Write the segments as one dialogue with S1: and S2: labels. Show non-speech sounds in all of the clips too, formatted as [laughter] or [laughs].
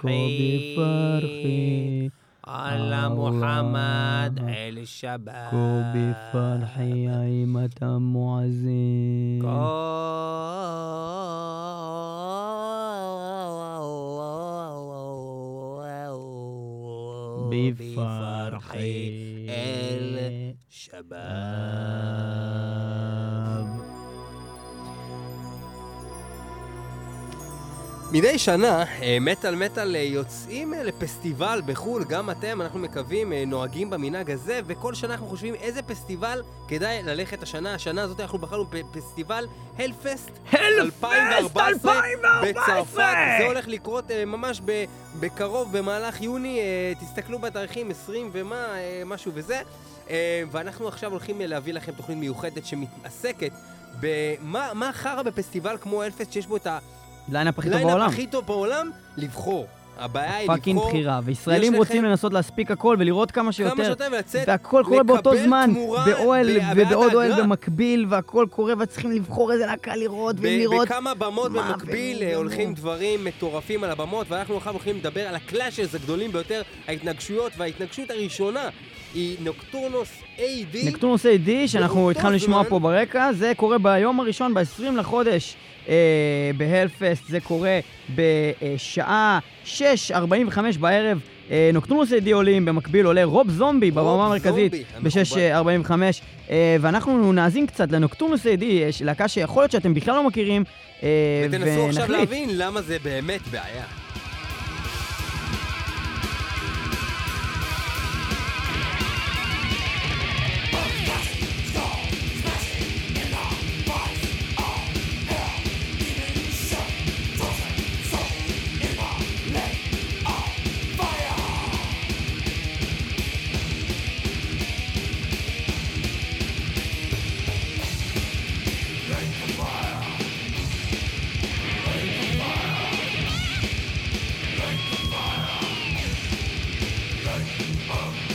S1: فرحي
S2: فرحي
S1: على محمد الشباب.
S2: كو بفرحي عيمة معزين بفرحي.
S1: الشباب.
S3: מדי שנה, אה, מטאל מטאל אה, יוצאים אה, לפסטיבל בחו"ל, גם אתם, אנחנו מקווים, נוהגים במנהג הזה, וכל שנה אנחנו חושבים איזה פסטיבל כדאי ללכת השנה. השנה הזאת אנחנו בחרנו בפסטיבל הלפסט 2014 בצרפת. זה הולך לקרות ממש בקרוב, במהלך יוני, תסתכלו בתאריכים 20 ומה, משהו וזה. ואנחנו עכשיו הולכים להביא לכם תוכנית מיוחדת שמתעסקת במה מה חרא בפסטיבל כמו Hellfest שיש בו את ה...
S2: lineup הכי טוב
S3: lineup
S2: בעולם.
S3: הכי טוב בעולם, לבחור. הבעיה היא לבחור.
S2: fucking בחירה. וישראלים
S3: יש
S2: רוצים
S3: לכם-
S2: לנסות להספיק הכל ולראות כמה
S3: כמה
S2: שיותר.
S3: שיותר ולצאת,
S2: והכל קורה באותו זמן, באוהל ובעוד אוהל. במקביל, והכל קורה, וצריכים לבחור איזה להקה לראות, ולראות...
S3: בכמה במות במקביל אה. הולכים דברים מטורפים על הבמות, ואנחנו עכשיו הולכים לדבר על ה clashes הגדולים ביותר, ההתנגשויות, וההתנגשות הראשונה היא Nocturnus AD.
S2: Nocturnus AD, שאנחנו התחלנו לשמוע פה ברקע, זה קורה ביום הראשון, ב-20 לחודש ב Hellfest, זה קורה בשעה 6.45 בערב. אה, Nocturnus AD עולים, במקביל עולה Rob Zombie בבמה המרכזית
S3: Zombie, המכובד.
S2: ב-6.45, אה, ואנחנו נאזין קצת ל Nocturnus AD, יש להקה שיכול להיות שאתם בכלל לא מכירים, אה,
S3: ותנסו עכשיו. להבין למה זה באמת בעיה. Light.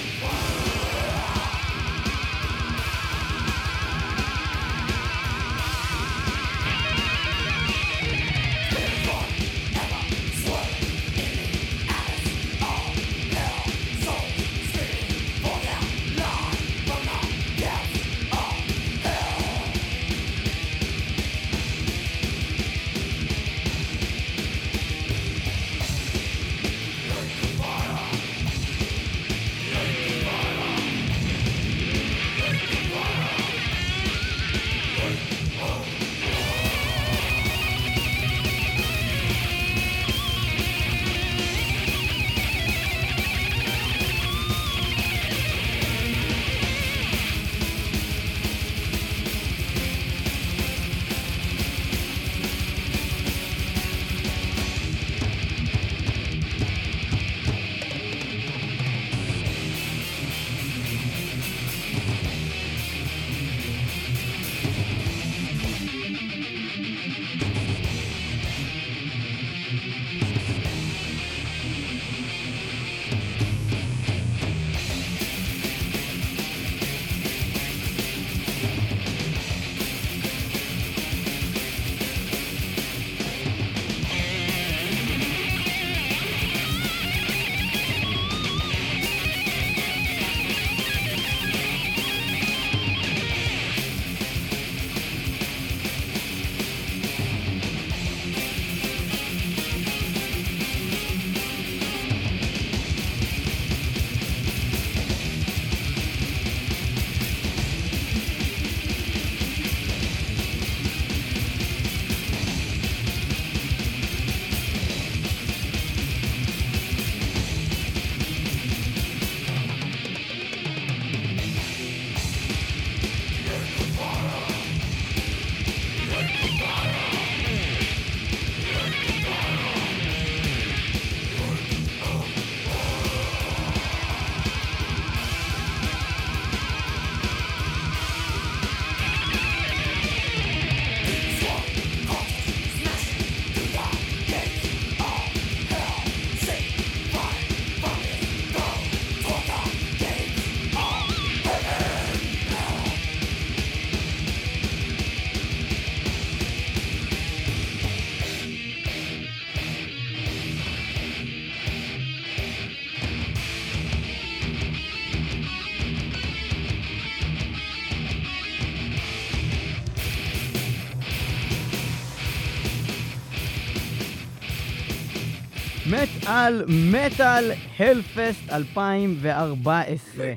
S2: מטאל, מטאל, Hellfest 2014.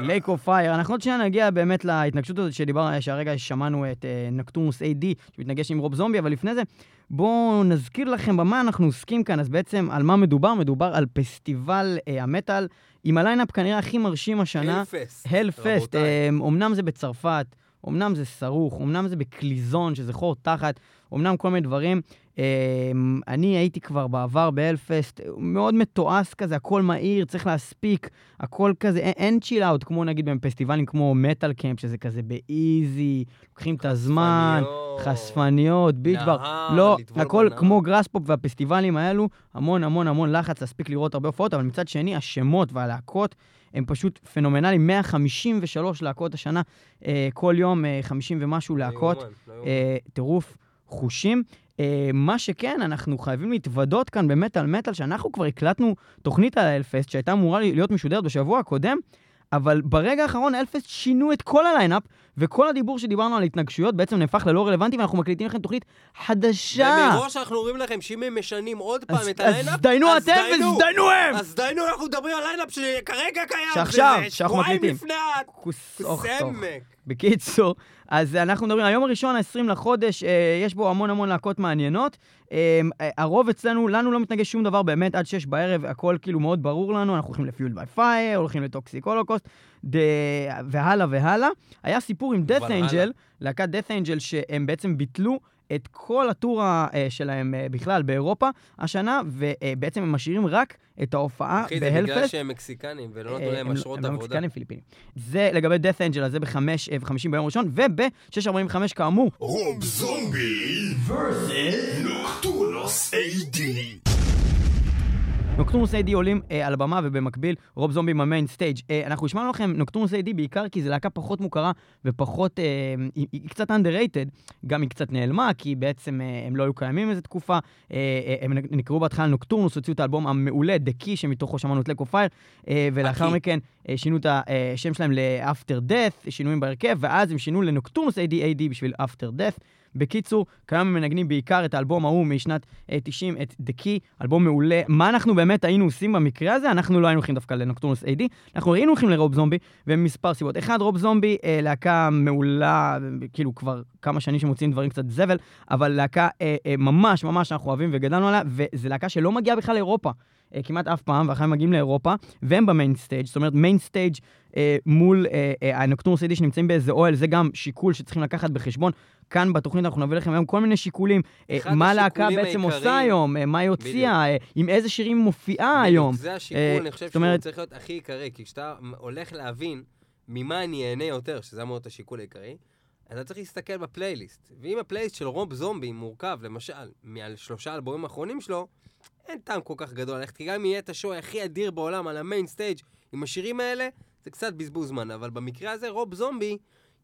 S2: Lake of Fire. אנחנו עוד שנייה נגיע באמת להתנגשות הזאת שדיברנו, שהרגע שמענו את uh, Nocturnus AD, שמתנגש עם Rob Zombie, אבל לפני זה, בואו נזכיר לכם במה אנחנו עוסקים כאן. אז בעצם, על מה מדובר? מדובר על פסטיבל uh, המטאל, עם ה lineup כנראה הכי מרשים השנה.
S3: Hellfest.
S2: Hellfest,
S3: רבותיי.
S2: אמנם זה בצרפת, אמנם זה סרוח, אמנם זה בקליסון, שזה חור תחת, אמנם כל מיני דברים. אמ, אני הייתי כבר בעבר ב Hellfest, מאוד מתועש כזה, הכל מהיר, צריך להספיק, הכל כזה, אין, chill out, כמו נגיד בפסטיבלים כמו Metal Camp, שזה כזה ב easy, לוקחים את הזמן,
S3: חשפניות.
S2: חשפניות, beach bar.
S3: נהר,
S2: לא, הכל. כמו Graspop והפסטיבלים האלו, המון המון המון לחץ להספיק לראות הרבה הופעות, אבל מצד שני, השמות והלהקות הם פשוט פנומנליים. 153 להקות השנה, אה, כל יום אה, 50 ומשהו
S3: לא
S2: להקות.
S3: לא.
S2: אה, טירוף חושים. אה, מה שכן, אנחנו חייבים להתוודות כאן במטאל מטאל, שאנחנו כבר הקלטנו תוכנית על ה Hellfest, שהייתה אמורה להיות משודרת בשבוע הקודם, אבל ברגע האחרון Hellfest שינו את כל ה lineup, וכל הדיבור שדיברנו על התנגשויות בעצם נהפך ללא רלוונטי, ואנחנו מקליטים לכם תוכנית חדשה.
S3: ומראש אנחנו אומרים לכם שאם הם משנים עוד פעם
S2: אז
S3: את
S2: אז
S3: ה lineup,
S2: דיינו אתם
S3: דיינו.
S2: ויזדיינו הם!
S3: אז דיינו, אנחנו מדברים על lineup שכרגע קיים.
S2: שעכשיו, שאנחנו
S3: שבועיים
S2: מקליטים.
S3: לפני
S2: כוס אוך טוב.
S3: הסמק.
S2: בקיצור, אז אנחנו מדברים, היום הראשון, ה-20 לחודש, אה, יש בו המון המון להקות מעניינות. אה, הרוב אצלנו, לנו לא מתנגש שום דבר באמת עד שש בערב, הכל כאילו מאוד ברור לנו, אנחנו הולכים לפיולד ביי פייר, הולכים לטוקסיק הולוקוסט, והלאה והלאה. היה סיפור עם
S3: הלאה.
S2: angel, להקת death angel, שהם בעצם ביטלו את כל הטור ה- אה, שלהם אה, בכלל באירופה השנה, ובעצם הם משאירים רק את ההופעה
S3: אחי, זה בגלל
S2: ב Hellfest.
S3: שהם מקסיקנים ולא נתנו
S2: אה,
S3: להם
S2: הם-
S3: אשרות
S2: הם לא
S3: עבודה.
S2: מקסיקנים פיליפינים. זה לגבי Death Angel, אז זה בחמש אה, וחמישים ביום ראשון, וב-6.45 כאמור,
S4: Rob Zombie versus Nocturnus AD.
S2: Nocturnus AD עולים אה, על הבמה, ובמקביל Rob Zombie עם ה main stage. אה, אנחנו השמענו לכם Nocturnus AD בעיקר כי זו להקה פחות מוכרה ופחות, אה, היא, היא קצת underrated, גם היא קצת נעלמה, כי בעצם אה, הם לא היו קיימים איזה תקופה. אה, אה, הם נקראו בהתחלה נוקטורנוס, הוציאו את האלבום המעולה, The Key, שמתוכו שמענו את לקו פייר, אה, ולאחר
S3: ה-Key.
S2: מכן אה, שינו את השם שלהם ל-After Death, שינויים בהרכב, ואז הם שינו לנוקטורנוס AD AD בשביל After Death. בקיצור, כיום הם מנגנים בעיקר את האלבום ההוא משנת אה, 90, את The Key, אלבום מעולה. מה אנחנו באמת היינו עושים במקרה הזה? אנחנו לא היינו הולכים דווקא לנוקטורנוס AD, אנחנו היינו הולכים לרוב זומבי, ומספר סיבות. אחד, רוב זומבי, אה, להקה מעולה, אה, כאילו כבר כמה שנים שמוציאים דברים קצת זבל, אבל להקה אה, אה, ממש ממש אנחנו אוהבים וגדלנו עליה, וזו להקה שלא מגיעה בכלל לאירופה. אה, כמעט אף פעם, ואחר הם מגיעים לאירופה, והם ב main stage, זאת אומרת main stage אה, מול אה, אה, ה Nocturnus AD שנמצאים באיזה אוהל, זה גם שיקול שצריכים לקחת בחשבון. כאן בתוכנית אנחנו נביא לכם היום כל מיני שיקולים, אה, מה הלהקה
S3: השיקולים
S2: בעצם
S3: העיקריים-
S2: עושה היום, אה, מה היא הוציאה, אה, עם איזה שירים היא מופיעה היום.
S3: בדיוק, זה השיקול,
S2: אה,
S3: אני חושב שהוא
S2: אומרת-
S3: צריך להיות הכי עיקרי, כי כשאתה הולך להבין ממה אני אהנה יותר, שזה אמור להיות השיקול העיקרי, אתה צריך להסתכל בפלייליסט. ואם הפלייליסט של רוב זומבי מורכב, למשל, מעל שלושה אלבומים האחרונים שלו, אין טעם כל כך גדול ללכת, כי גם אם יהיה את ה show הכי אדיר בעולם על ה main stage עם השירים האלה, זה קצת בזבוז זמן. אבל במקרה הזה, רוב זומבי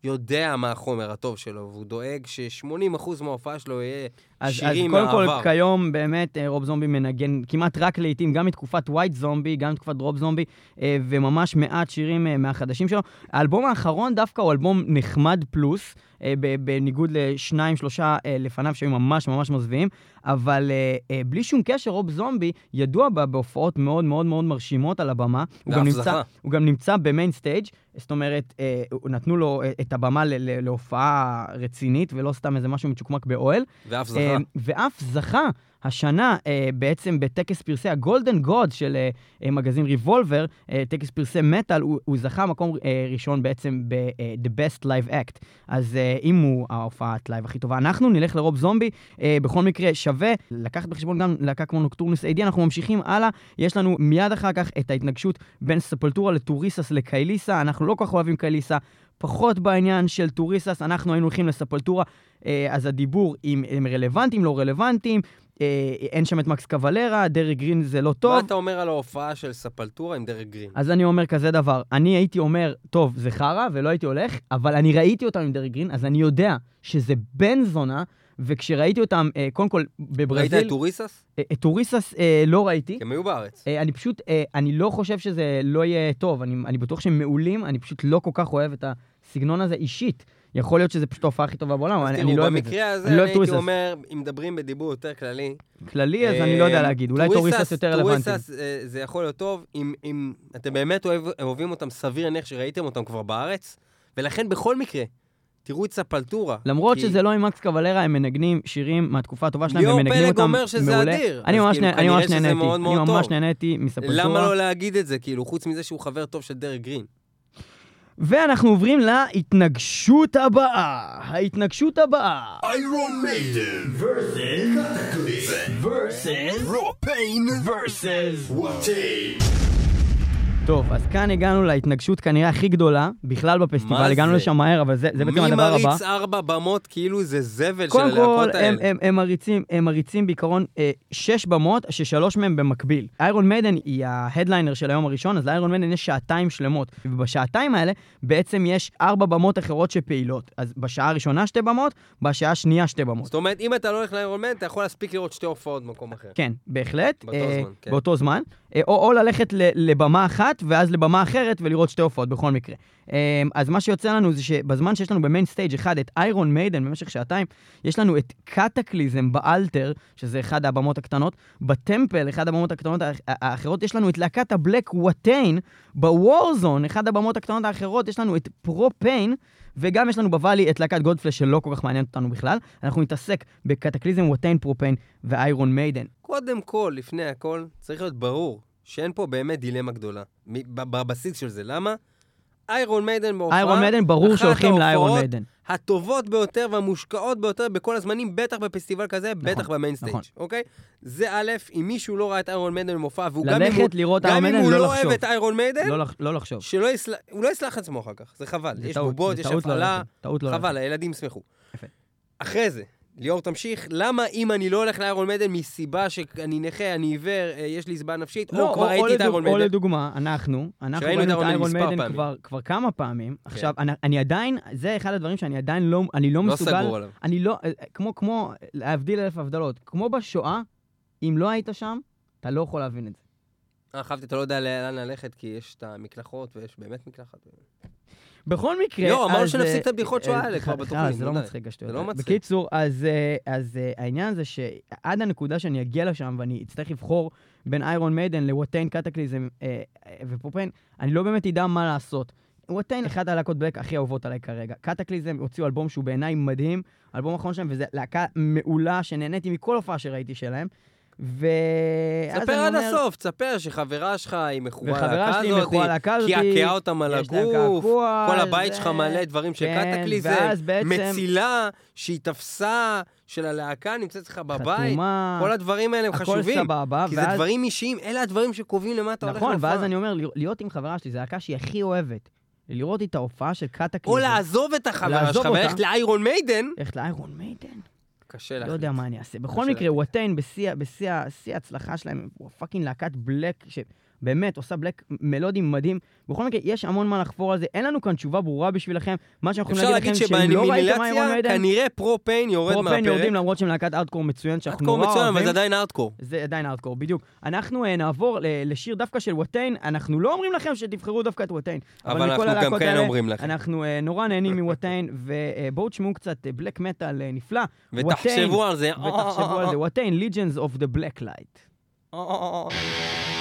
S3: יודע מה החומר הטוב שלו, והוא דואג ש-80% מההופעה שלו יהיה
S2: אז, אז קודם כל,
S3: מהעבר.
S2: כיום באמת אה, רוב זומבי מנגן כמעט רק להיטים, גם מתקופת ווייט זומבי, גם מתקופת רוב זומבי, אה, וממש מעט שירים אה, מהחדשים שלו. האלבום האחרון דווקא הוא אלבום נחמד פלוס, בניגוד לשניים, שלושה לפניו שהיו ממש ממש מזוויעים, אבל בלי שום קשר, רוב זומבי ידוע בה בהופעות מאוד מאוד מאוד מרשימות על הבמה. הוא גם נמצא. הוא גם נמצא ב main stage, זאת אומרת, נתנו לו את הבמה להופעה רצינית, ולא סתם איזה משהו מצ'וקמק באוהל.
S3: ואף זכה.
S2: אה, ואף זכה השנה אה, בעצם בטקס פרסי ה Golden God של אה, מגזין ריבולבר, טקס פרסי מטאל, הוא, הוא זכה מקום ראשון בעצם ב-The Best Live Act. אז אם הוא ההופעת live הכי טובה, אנחנו נלך לרוב זומבי. בכל מקרה, שווה לקחת בחשבון גם להקה כמו נוקטורנוס AD. אנחנו ממשיכים הלאה. יש לנו מיד אחר כך את ההתנגשות בין ספולטורה לטוריסס לקייליסה. אנחנו לא כל כך אוהבים קייליסה. פחות בעניין של טוריסס, אנחנו היינו הולכים לספולטורה, אה, אז הדיבור אם הם רלוונטיים, לא רלוונטיים, אה, אין שם את מקס קוולרה, דרק גרין זה לא
S3: מה
S2: טוב.
S3: אתה אומר על ההופעה של ספולטורה עם דרק גרין?
S2: אז אני אומר כזה דבר, אני הייתי אומר, טוב, זה חרא, ולא הייתי הולך, אבל אני ראיתי אותם עם דרק גרין, אז אני יודע שזה בן זונה, וכשראיתי אותם, אה, קודם כל,
S3: ראית
S2: בברזיל,
S3: את טוריסס?
S2: אה, את טוריסס אה, לא ראיתי.
S3: הם היו בארץ.
S2: אני פשוט, אני לא חושב שזה לא יהיה טוב, אני, אני בטוח שהם מעולים, אני פשוט לא כל כך אוהב את הסגנון הזה אישית. יכול להיות שזה פשוט ההופעה הכי טובה בעולם, אני אני לא אוהב את זה.
S3: במקרה הזה
S2: אני לא
S3: הייתי. אומר, אם מדברים בדיבור יותר כללי,
S2: כללי, אז אני לא יודע להגיד. אולי טוריסס יותר רלוונטי.
S3: טוריסס זה יכול להיות טוב, אם, אם אתם באמת אוהב, אוהבים אותם, סביר להניח שראיתם אותם כבר בארץ, ולכן בכל מקרה, תראו את ספולטורה.
S2: למרות
S3: כי
S2: שזה לא עם מקס קוולרה, הם מנגנים שירים מהתקופה הטובה שלהם,
S3: ליאור
S2: והם מנגנים
S3: פלג
S2: אותם
S3: אומר שזה
S2: מעולה.
S3: אדיר,
S2: אני ממש
S3: כאילו,
S2: נה- אני ממש נהניתי.
S3: מאוד מאוד
S2: אני ממש. נהניתי מספולטורה.
S3: למה לא להגיד את זה, כאילו, חוץ מזה שהוא חבר טוב של דרק גרין?
S2: ואנחנו עוברים להתנגשות הבאה. ההתנגשות הבאה.
S4: Iron Maiden versus Cataclysm versus Propane versus Watain.
S2: טוב, אז כאן הגענו להתנגשות כנראה הכי גדולה בכלל בפסטיבל. הגענו
S3: זה?
S2: לשם מהר, אבל זה זה בעצם
S3: מי
S2: הדבר הבא.
S3: מריץ ארבע במות כאילו זה זבל של
S2: קודם כל,
S3: הלהקות
S2: הם,
S3: האלה?
S2: הם, הם, מריצים, הם מריצים בעיקרון אה, שש במות, ששלוש מהם במקביל. איירון מיידן היא ההדליינר של היום הראשון, אז לאיירון מיידן יש שעתיים שלמות. ובשעתיים האלה בעצם יש ארבע במות אחרות שפעילות. אז בשעה הראשונה שתי במות, בשעה השנייה שתי במות.
S3: זאת אומרת, אם אתה לא הולך לאיירון מיידן, אתה יכול להספיק לראות שתי הופעות במקום אחר.
S2: כן, בהחלט.
S3: באותו
S2: אה,
S3: זמן, כן.
S2: באותו זמן. אה, או, או ללכת ל, לבמה אחת, ואז לבמה אחרת, ולראות שתי הופעות בכל מקרה. אה, אז מה שיוצא לנו זה שבזמן שיש לנו ב main stage אחד את איירון מיידן במשך שעתיים, יש לנו את קטקליזם באלטר, שזה אחד הבמות הקטנות, בטמפל, אחד הבמות הקטנות האח- האחרות, יש לנו את להקת ה black וואטיין, בוורזון, אחד הבמות הקטנות האחרות, יש לנו את פרופיין, וגם יש לנו בוואלי את להקת גודפלש שלא כל כך מעניינת אותנו בכלל. אנחנו נתעסק בקטקליזם, וואטיין, פרופיין ואיירון מיידן.
S3: קודם כל, לפני הכל, צריך להיות ברור שאין פה באמת דילמה גדולה. בבסיס של זה. למה? איירון מיידן בהופעה,
S2: איירון מיידן, ברור שהולכים לאיירון מיידן.
S3: הטובות ביותר והמושקעות ביותר בכל הזמנים, בטח בפסטיבל כזה, בטח ב main stage,
S2: נכון.
S3: אוקיי? זה א', אם מישהו לא ראה את איירון מיידן במופע, והוא גם אם הוא,
S2: לראות
S3: גם אם הוא
S2: לא
S3: לא. אוהב את איירון מיידן,
S2: לא לא לחשוב.
S3: שלא יסלח, הוא לא יסלח לעצמו אחר כך, זה חבל.
S2: זה
S3: יש
S2: טעות,
S3: בובות, יש
S2: לא
S3: הפעלה,
S2: לא
S3: חבל,
S2: ללכת.
S3: הילדים ישמחו. אחרי זה, ליאור תמשיך, למה אם אני לא הולך לאיירון מיידן מסיבה שאני נכה, אני עיוור, אה, יש לי זבה נפשית,
S2: לא,
S3: או כבר ראיתי את איירון
S2: או
S3: מיידן?
S2: לדוגמה, אנחנו, אנחנו ראינו את
S3: איירון מספר
S2: כבר- כבר כמה פעמים. עכשיו, אני- אני עדיין, זה אחד הדברים שאני עדיין לא אני לא
S3: לא
S2: מסוגל...
S3: סגור עליו.
S2: אני לא, אה, כמו, כמו, להבדיל אלף הבדלות, כמו בשואה, אם לא היית שם, אתה לא יכול להבין את זה.
S3: אה, חשבתי, אתה לא יודע לאן ללכת, כי יש את המקלחות, ויש באמת מקלחת.
S2: בכל מקרה,
S3: לא, אמרנו שנפסיק
S2: אה,
S3: את הבדיחות שואה האלה
S2: אה,
S3: כבר בתוכנית,
S2: זה לא. מצחיק השטויות.
S3: זה לא
S2: האלה.
S3: מצחיק.
S2: בקיצור, אז אה, אה, העניין זה שעד הנקודה שאני אגיע לשם ואני אצטרך לבחור בין איירון מיידן לווטיין קטקליזם אה, אה, ופרופיין, אני לא באמת אדע מה לעשות. ווטיין, אחת הלהקות בלק הכי אהובות עליי כרגע. קטקליזם הוציאו אלבום שהוא בעיניי מדהים, האלבום האחרון שלהם, וזו להקה מעולה שנהניתי מכל הופעה שראיתי שלהם. ו... אז
S3: תספר
S2: אני
S3: עד
S2: אומר-
S3: הסוף, תספר שחברה שלך היא מכורה
S2: וחברה
S3: ללהקה
S2: שלי
S3: הזאת,
S2: מכורה ללהקה הזאת,
S3: קעקעה אותם על הגוף,
S2: קעקוע,
S3: כל הבית
S2: זה-
S3: שלך מלא דברים של
S2: כן,
S3: קטקליזם,
S2: ואז בעצם-
S3: מצילה שהיא תפסה של הלהקה נמצאת אצלך בבית,
S2: חתומה,
S3: כל הדברים האלה הם חשובים,
S2: סבבה,
S3: כי זה
S2: ואז...
S3: דברים אישיים, אלה הדברים שקובעים למה אתה הולך
S2: נכון,
S3: להופעה.
S2: ואז אני אומר, להיות עם חברה שלי, זו להקה שהיא הכי אוהבת. לראות את ההופעה של קטקליזם.
S3: או לעזוב את החברה שלך. וללכת לאיירון מיידן,
S2: ללכת לאיירון מיידן?
S3: קשה
S2: לא
S3: להחליט.
S2: יודע מה אני אעשה. בכל מקרה. וואטיין, בשיא ההצלחה שלהם, הוא פאקינג להקת בלק, שבאמת עושה בלק מלודים מדהים. בכל מקרה, יש המון מה לחפור על זה. אין לנו כאן תשובה ברורה בשבילכם. מה שאנחנו יכולים להגיד לכם, שאם לא ראיתם איירון
S3: שבאנימילציה,
S2: מיידן,
S3: כנראה פרו-פיין יורד
S2: פרופיין
S3: מהפרק.
S2: יורדים למרות שהם להקת ארדקור מצוין, שאנחנו נורא
S3: מצוין, אבל
S2: אוהבים.
S3: זה עדיין ארדקור.
S2: זה עדיין ארדקור, בדיוק. אנחנו uh, נעבור לשיר דווקא של וואטיין, אנחנו לא אומרים לכם שתבחרו דווקא את וואטיין.
S3: אבל אנחנו גם כן אומרים לכם.
S2: אנחנו uh, נורא נהנים מוואטיין, [laughs] ובואו תשמעו קצת בלק מטאל נפלא.
S3: ותחשבו על זה.
S2: ותחשבו על זה, [laughs] וואטיין, Legions of the Black [laughs]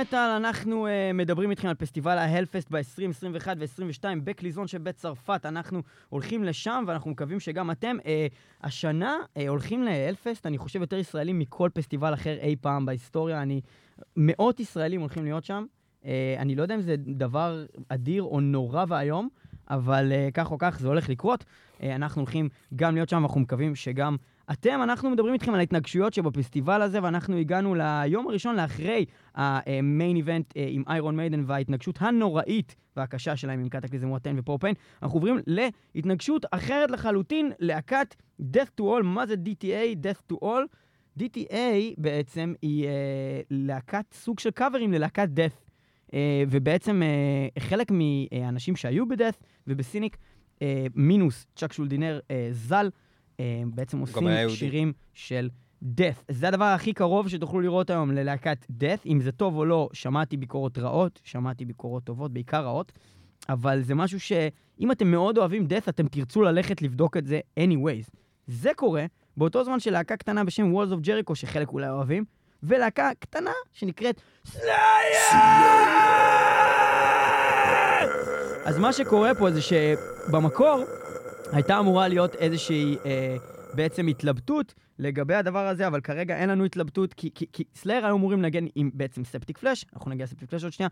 S2: מטאל אנחנו uh, מדברים איתכם על פסטיבל ההלפסט ב-2021 ו-2022 בקליזון שבית צרפת. אנחנו הולכים לשם ואנחנו מקווים שגם אתם. Uh, השנה uh, הולכים להלפסט, אני חושב יותר ישראלים מכל פסטיבל אחר אי פעם בהיסטוריה. אני... מאות ישראלים הולכים להיות שם. Uh, אני לא יודע אם זה דבר אדיר או נורא ואיום, אבל uh, כך או כך זה הולך לקרות. Uh, אנחנו הולכים גם להיות שם, ואנחנו מקווים שגם אתם, אנחנו מדברים איתכם על ההתנגשויות שבפסטיבל הזה, ואנחנו הגענו ליום הראשון לאחרי המיין איבנט אה, עם איירון מיידן וההתנגשות הנוראית והקשה שלהם עם קטקליזם ווטן ופרופן. אנחנו עוברים להתנגשות אחרת לחלוטין, להקת Death to All. מה זה DTA? Death to All. DTA בעצם היא uh, להקת, סוג של קאברים ללהקת death. Uh, ובעצם uh, חלק מהאנשים שהיו בדאט ובסיניק, uh, מינוס צ'אק שולדינר uh, ז"ל, בעצם עושים שירים של death. זה הדבר הכי קרוב שתוכלו לראות היום ללהקת death. אם זה טוב או לא, שמעתי ביקורות רעות, שמעתי ביקורות טובות, בעיקר רעות, אבל זה משהו שאם אתם מאוד אוהבים death, אתם תרצו ללכת לבדוק את זה anyways. זה קורה באותו זמן שלהקה קטנה בשם Walls of Jericho, שחלק אולי אוהבים, ולהקה קטנה שנקראת סלייר! אז מה שקורה פה זה שבמקור הייתה אמורה להיות איזושהי אה, בעצם התלבטות לגבי הדבר הזה, אבל כרגע אין לנו התלבטות, כי, כי, כי סלאר היו אמורים לנגן עם בעצם ספטיק פלאש, אנחנו נגיע לספטיק פלאש עוד שנייה.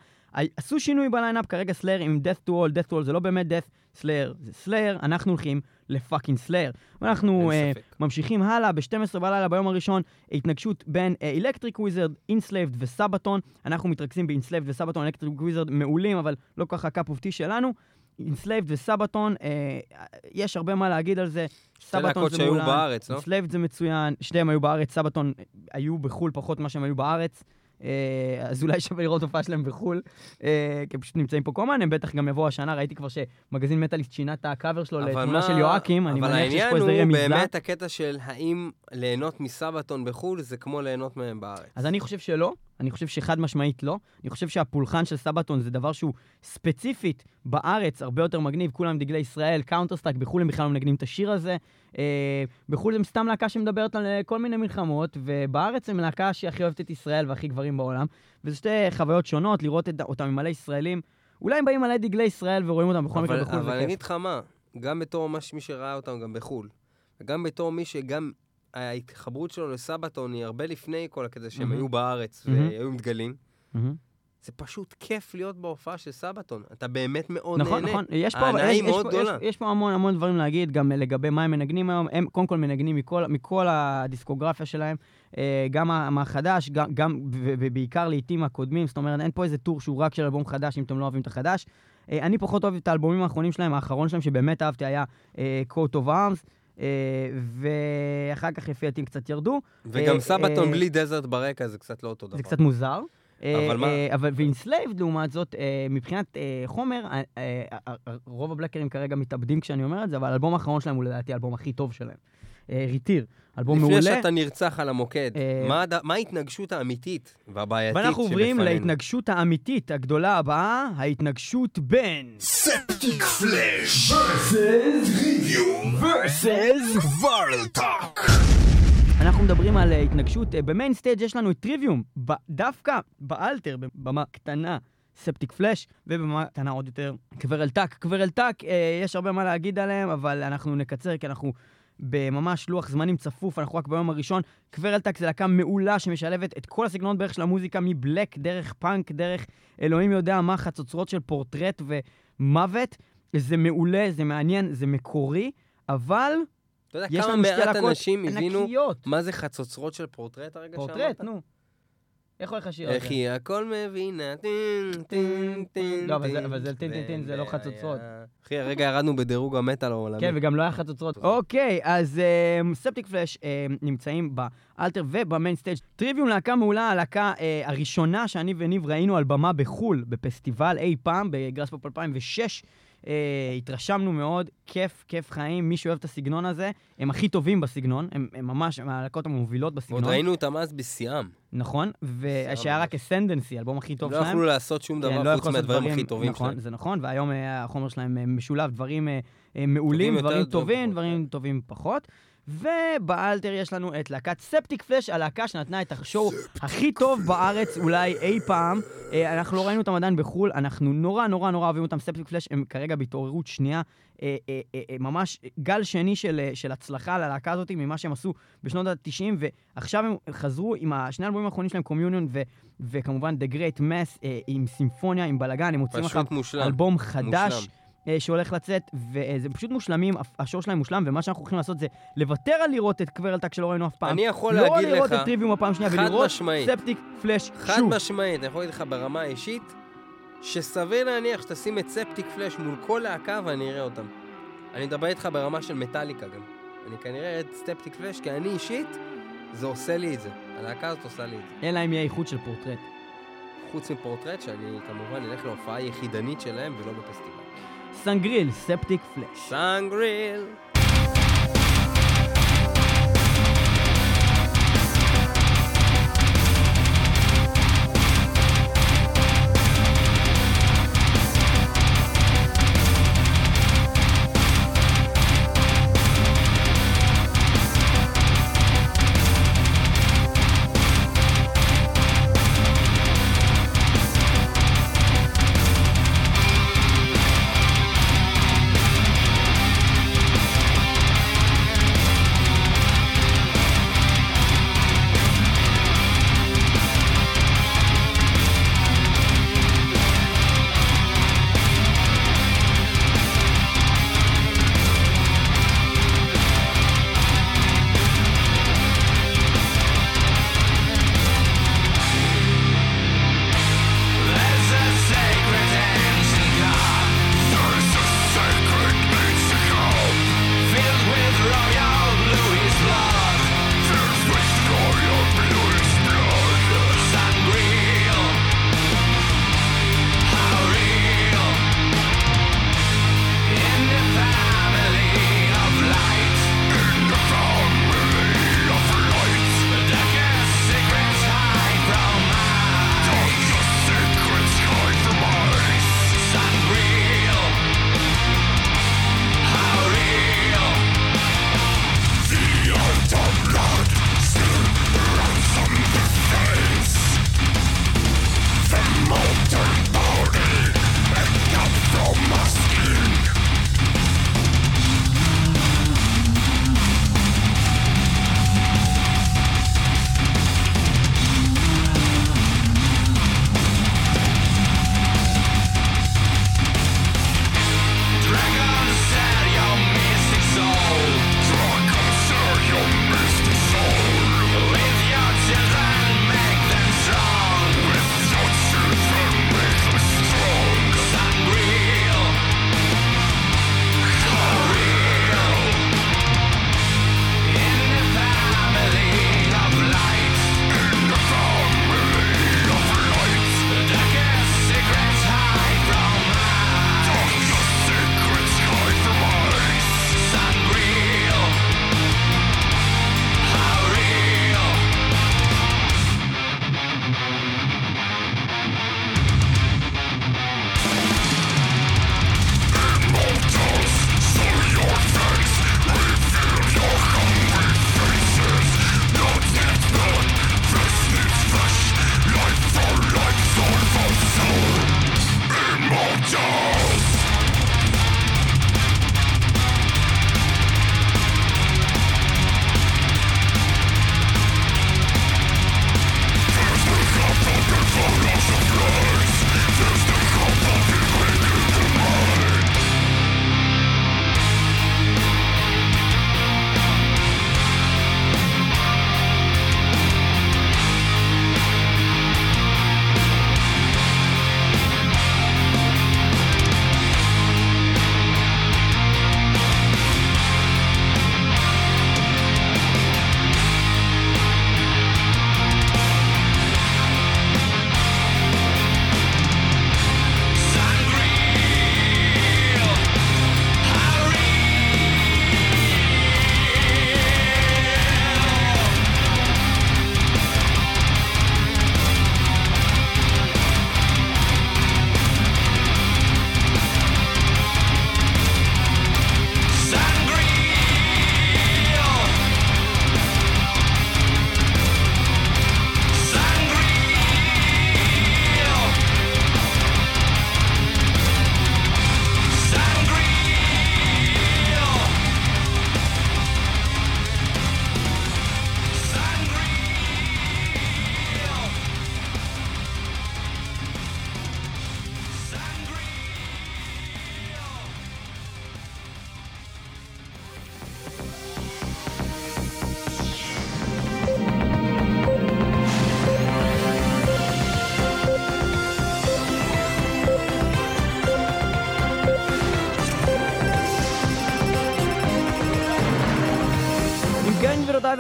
S2: עשו שינוי ב lineup, כרגע סלאר עם death to all, death to all זה לא באמת death, סלאר זה סלאר, אנחנו הולכים ל fucking סלאר. ואנחנו אה, ממשיכים הלאה, ב-12 בלילה ביום הראשון, התנגשות בין אלקטריק וויזרד, אינסלייבד וסבתון. אנחנו מתרכזים באינסלייבד וסבתון, אלקטריק וויזרד מעולים, אבל לא ככה ה cup of tea שלנו. אינסלייבד וסבתון, אה, יש הרבה מה להגיד על זה.
S3: סבתון זה שהיו בארץ, לא?
S2: אינסלייבד זה מצוין, שניהם היו בארץ, סבתון היו בחו"ל פחות ממה שהם היו בארץ. אה, אז אולי שווה לראות הופעה שלהם בחו"ל, אה, כי הם פשוט נמצאים פה כל הזמן, הם בטח גם יבואו השנה, ראיתי כבר שמגזין מטאליסט שינה את הקאבר שלו לתמונה של יואקים, אני מניח שיש פה איזה רמיזה.
S3: אבל העניין הוא באמת הקטע של האם ליהנות מסבתון בחו"ל זה כמו ליהנות מהם בארץ.
S2: אז אני חושב שלא, אני חושב שחד משמעית לא. אני חושב שהפולחן של סבתון זה דבר שהוא ספציפית בארץ הרבה יותר מגניב, כולם דגלי ישראל, Counterstrike, בחו"ל הם בכלל לא מנגנים את השיר הזה. אה, בחו"ל הם סתם להקה שמדברת על אה, כל מיני מלחמות, ובארץ הם להקה שהכי אוהבת את ישראל והכי גברים בעולם. וזה שתי חוויות שונות, לראות את, אותם עם מלא ישראלים. אולי הם באים מלא דגלי ישראל ורואים אותם בכל מקרה בחו"ל,
S3: אבל אני אגיד לך מה, גם בתור מי שראה אותם גם בחו"ל, וגם בתור מי שגם ההתחברות שלו לסבתון היא הרבה לפני כל הקטע שהם היו בארץ והיו עם דגלים. זה פשוט כיף להיות בהופעה של סבתון. אתה באמת מאוד
S2: נכון,
S3: נהנה.
S2: נכון, נכון. יש פה, יש, יש, פה, יש, יש פה המון המון דברים להגיד, גם לגבי מה הם מנגנים היום. הם קודם כל מנגנים מכל, מכל הדיסקוגרפיה שלהם, אה, גם מהחדש, גם, גם ובעיקר לעיתים הקודמים. זאת אומרת, אין פה איזה טור שהוא רק של אלבום חדש, אם אתם לא אוהבים את החדש. אה, אני פחות אוהב את האלבומים האחרונים שלהם, האחרון שלהם שבאמת אהבתי היה uh, Coat of Arms. Uh, ואחר כך לפי דעתי קצת ירדו.
S3: וגם uh, סבתון uh, בלי desert ברקע זה קצת לא אותו דבר.
S2: זה קצת מוזר.
S3: אבל מה?
S2: אבל ואינסלייבד, לעומת זאת, מבחינת חומר, רוב הבלקרים כרגע מתאבדים כשאני אומר את זה, אבל האלבום האחרון שלהם הוא לדעתי האלבום הכי טוב שלהם. RIITIIR, אלבום מעולה.
S3: לפני שאתה נרצח על המוקד, מה ההתנגשות האמיתית והבעייתית שבפנינו?
S2: ואנחנו עוברים להתנגשות האמיתית הגדולה הבאה, ההתנגשות בין...
S4: ספטיק פלאש versus טריוויום versus קוולרטאק.
S2: אנחנו מדברים על התנגשות, ב main stage יש לנו את טריוויום, דווקא באלתר, בבמה קטנה. ספטיק פלאש, ובמה קטנה עוד יותר, קוולרטאק. קוולרטאק, אה, יש הרבה מה להגיד עליהם, אבל אנחנו נקצר, כי אנחנו בממש לוח זמנים צפוף, אנחנו רק ביום הראשון. קוולרטאק זה להקה מעולה שמשלבת את כל הסגנונות בערך של המוזיקה, מבלק, דרך פאנק, דרך אלוהים יודע מה, חצוצרות של פורטרט ומוות. זה מעולה, זה מעניין, זה מקורי, אבל
S3: אתה יודע כמה מעט אנשים הבינו מה זה חצוצרות של פורטרט הרגע שאמרת?
S2: פורטרט, נו. איך הולך השיר הזה?
S3: איך היא הכל מבינה, טין, טין, טין,
S2: לא, אבל זה טין, טין, טין, זה לא חצוצרות.
S3: אחי, הרגע ירדנו בדירוג המטאל העולמי.
S2: כן, וגם לא היה חצוצרות. אוקיי, אז ספטיק פלאש נמצאים באלתר וב main stage. טריוויום להקה מעולה, הלהקה הראשונה שאני וניב ראינו על במה בחו"ל, בפסטיבל אי פעם, בגרספופ 2006. Uh, התרשמנו מאוד, כיף, כיף חיים, מי שאוהב את הסגנון הזה, הם הכי טובים בסגנון, הם, הם ממש מהלהקות המובילות בסגנון.
S3: עוד ראינו אותם אז בשיאם.
S2: נכון, ושהיה רק Ascendancy, האלבום הכי טוב
S3: לא
S2: שלהם.
S3: לא יכלו לעשות שום דבר כן, חוץ מהדברים הכי טובים
S2: נכון,
S3: שלהם.
S2: זה נכון, והיום uh, החומר שלהם משולב, דברים uh, מעולים, דברים טובים, דברים טובים פחות. ובאלתר יש לנו את להקת ספטיק פלאש, הלהקה שנתנה את ה show הכי טוב בארץ אולי אי פעם. אה, אנחנו לא ראינו אותם עדיין בחו"ל, אנחנו נורא נורא נורא אוהבים אותם. ספטיק פלאש הם כרגע בהתעוררות שנייה. אה, אה, ממש גל שני של, של הצלחה ללהקה הזאת ממה שהם עשו בשנות ה-90, ועכשיו הם חזרו עם השני האלבומים האחרונים שלהם, קומיוניון ו- וכמובן The Great Mass עם סימפוניה, עם בלאגן, הם מוצאים עכשיו. אלבום חדש.
S3: מושלם.
S2: אה, שהולך לצאת, וזה פשוט מושלמים, השור שלהם מושלם, ומה שאנחנו הולכים לעשות זה לוותר על לראות את קוורלטק שלא ראינו אף פעם.
S3: אני יכול
S2: לא
S3: להגיד
S2: לראות
S3: לך,
S2: את טריוויום הפעם שנייה,
S3: חד
S2: ולראות
S3: משמעית.
S2: ספטיק פלאש
S3: חד
S2: שוב.
S3: משמעית, אני יכול להגיד לך ברמה האישית, שסביר להניח שתשים את ספטיק פלאש מול כל להקה ואני אראה אותם. אני מדבר איתך ברמה של מטאליקה גם. אני כנראה אראה את ספטיק פלאש, כי אני אישית, זה עושה לי את זה. הלהקה הזאת עושה לי את זה.
S2: אלא אם יהיה איחוד של פורטרט.
S3: חוץ מפורטרט, שאני כמובן אלך להופעה יחידנית שלהם ולא בפסטיבל.
S2: Sangril Septic
S3: Flesh.
S4: Sangril.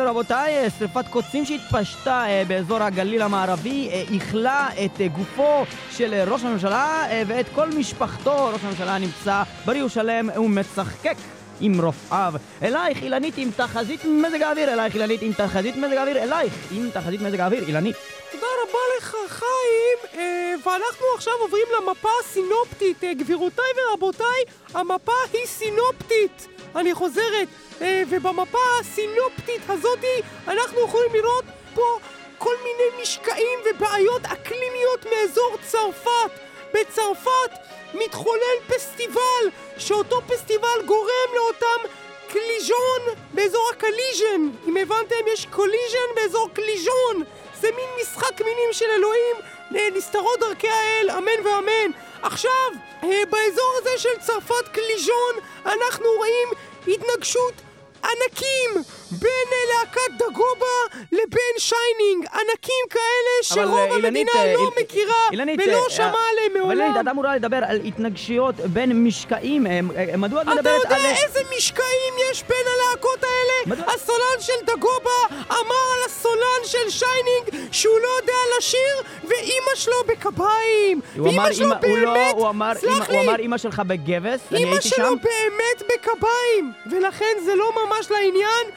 S2: ורבותיי, אה, שרפת קוצים שהתפשטה אה, באזור הגליל המערבי אה, איכלה את גופו של ראש הממשלה ואת כל משפחתו. ראש הממשלה נמצא בריא ושלם ומצחקק. עם רופאיו. אלייך, אילנית עם תחזית מזג האוויר, אלייך, אילנית עם תחזית מזג האוויר, אלייך, עם תחזית מזג האוויר, אילנית.
S1: תודה רבה לך, חיים. ואנחנו עכשיו עוברים למפה הסינופטית. גבירותיי ורבותיי, המפה היא סינופטית. אני חוזרת. אה, ובמפה הסינופטית הזאתי אנחנו יכולים לראות פה כל מיני משקעים ובעיות אקלימיות מאזור צרפת. בצרפת מתחולל פסטיבל, שאותו פסטיבל גורם לאותם collision באזור הקליסון. אם הבנתם, יש collision באזור קליסון. זה מין משחק מילים של אלוהים, אה, נסתרות דרכי האל, אמן ואמן. עכשיו, באזור הזה של צרפת קליסון, אנחנו רואים התנגשות ענקים בין אה, להקת דגובה לבין שיינינג. ענקים כאלה
S2: אבל,
S1: שרוב
S2: אה,
S1: המדינה
S2: אילנית, אה,
S1: לא
S2: איל-
S1: מכירה
S2: אילנית,
S1: ולא
S2: אה,
S1: שמעה עליהם
S2: אבל
S1: מעולם.
S2: אילנית, את אמורה לדבר על התנגשויות בין משקעים. אה, אה, מדוע את
S1: אתה
S2: מדברת
S1: יודע
S2: על...
S1: איזה משקעים יש בין הלהקות האלה?
S2: מדוע-
S1: הסולן של דגובה אמר על הסולן של שיינינג שהוא לא יודע לשיר ואימא שלו בקביים.
S2: הוא אמר,
S1: ואימא שלו
S2: הוא לא,
S1: באמת,
S2: הוא אמר,
S1: סלח
S2: הוא
S1: לי,
S2: אמר אמא שלך בגבס, אני
S1: אימא
S2: הייתי
S1: שלו
S2: שם.
S1: באמת בקביים, ולכן זה לא ממש לעניין, אה,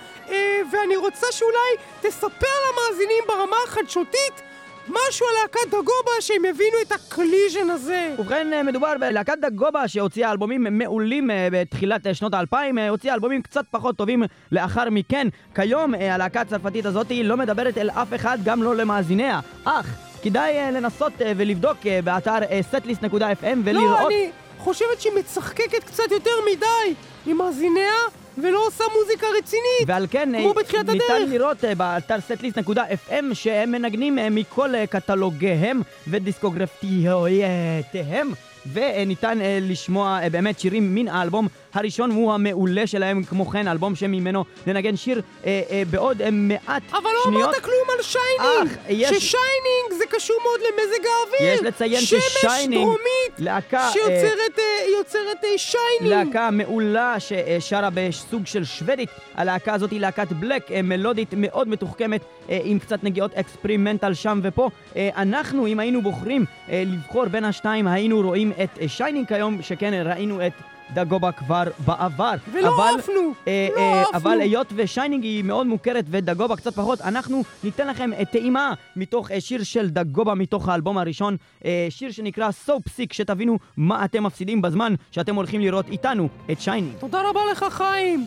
S1: ואני רוצה שאולי תספר למאזינים ברמה החדשותית משהו על להקת דגובה שהם יבינו את ה collision הזה.
S2: ובכן, אה, מדובר בלהקת דגובה שהוציאה אלבומים מעולים אה, בתחילת אה, שנות האלפיים, אה, הוציאה אלבומים קצת פחות טובים לאחר מכן. כיום אה, הלהקה הצרפתית הזאת לא מדברת אל אף אחד, גם לא למאזיניה. אך, כדאי אה, לנסות אה, ולבדוק אה, באתר אה, setlist.fm
S1: לא,
S2: ולראות...
S1: אני חושבת שהיא מצחקקת קצת יותר מדי עם מאזיניה ולא עושה מוזיקה רצינית.
S2: ועל כן אה,
S1: כמו בתחילת
S2: ניתן
S1: הדרך.
S2: לראות אה, באתר setlist.fm שהם מנגנים אה, מכל אה, קטלוגיהם ודיסקוגרפיותיהם וניתן אה, לשמוע אה, באמת שירים מן האלבום הראשון הוא המעולה שלהם כמו כן אלבום שממנו ננגן שיר אה, אה, בעוד אה, מעט
S1: אבל לא
S2: שניות
S1: אמרת כלום על שיינינג!
S2: אך, יש-
S1: ששיינינג זה קשור מאוד למזג האוויר!
S2: יש לציין
S1: שמש
S2: ששיינינג,
S1: דרומית
S2: להקה, אה,
S1: שיוצרת אה, יוצרת אה, שיינינג!
S2: להקה מעולה ששרה בסוג של שוודית. הלהקה הזאת היא להקת בלק, אה, מלודית מאוד מתוחכמת, אה, עם קצת נגיעות experimental שם ופה. אה, אנחנו, אם היינו בוחרים אה, לבחור בין השתיים, היינו רואים את אה, שיינינג כיום, שכן ראינו את דגובה כבר בעבר.
S1: ולא
S2: אבל,
S1: עפנו!
S2: אה,
S1: לא
S2: אה,
S1: עפנו!
S2: אבל היות ושיינינג היא מאוד מוכרת ודגובה קצת פחות, אנחנו ניתן לכם אה, טעימה מתוך אה, שיר של דגובה מתוך האלבום הראשון, אה, שיר שנקרא Psick, שתבינו מה אתם מפסידים בזמן שאתם הולכים לראות איתנו את שיינינג.
S1: תודה רבה לך חיים!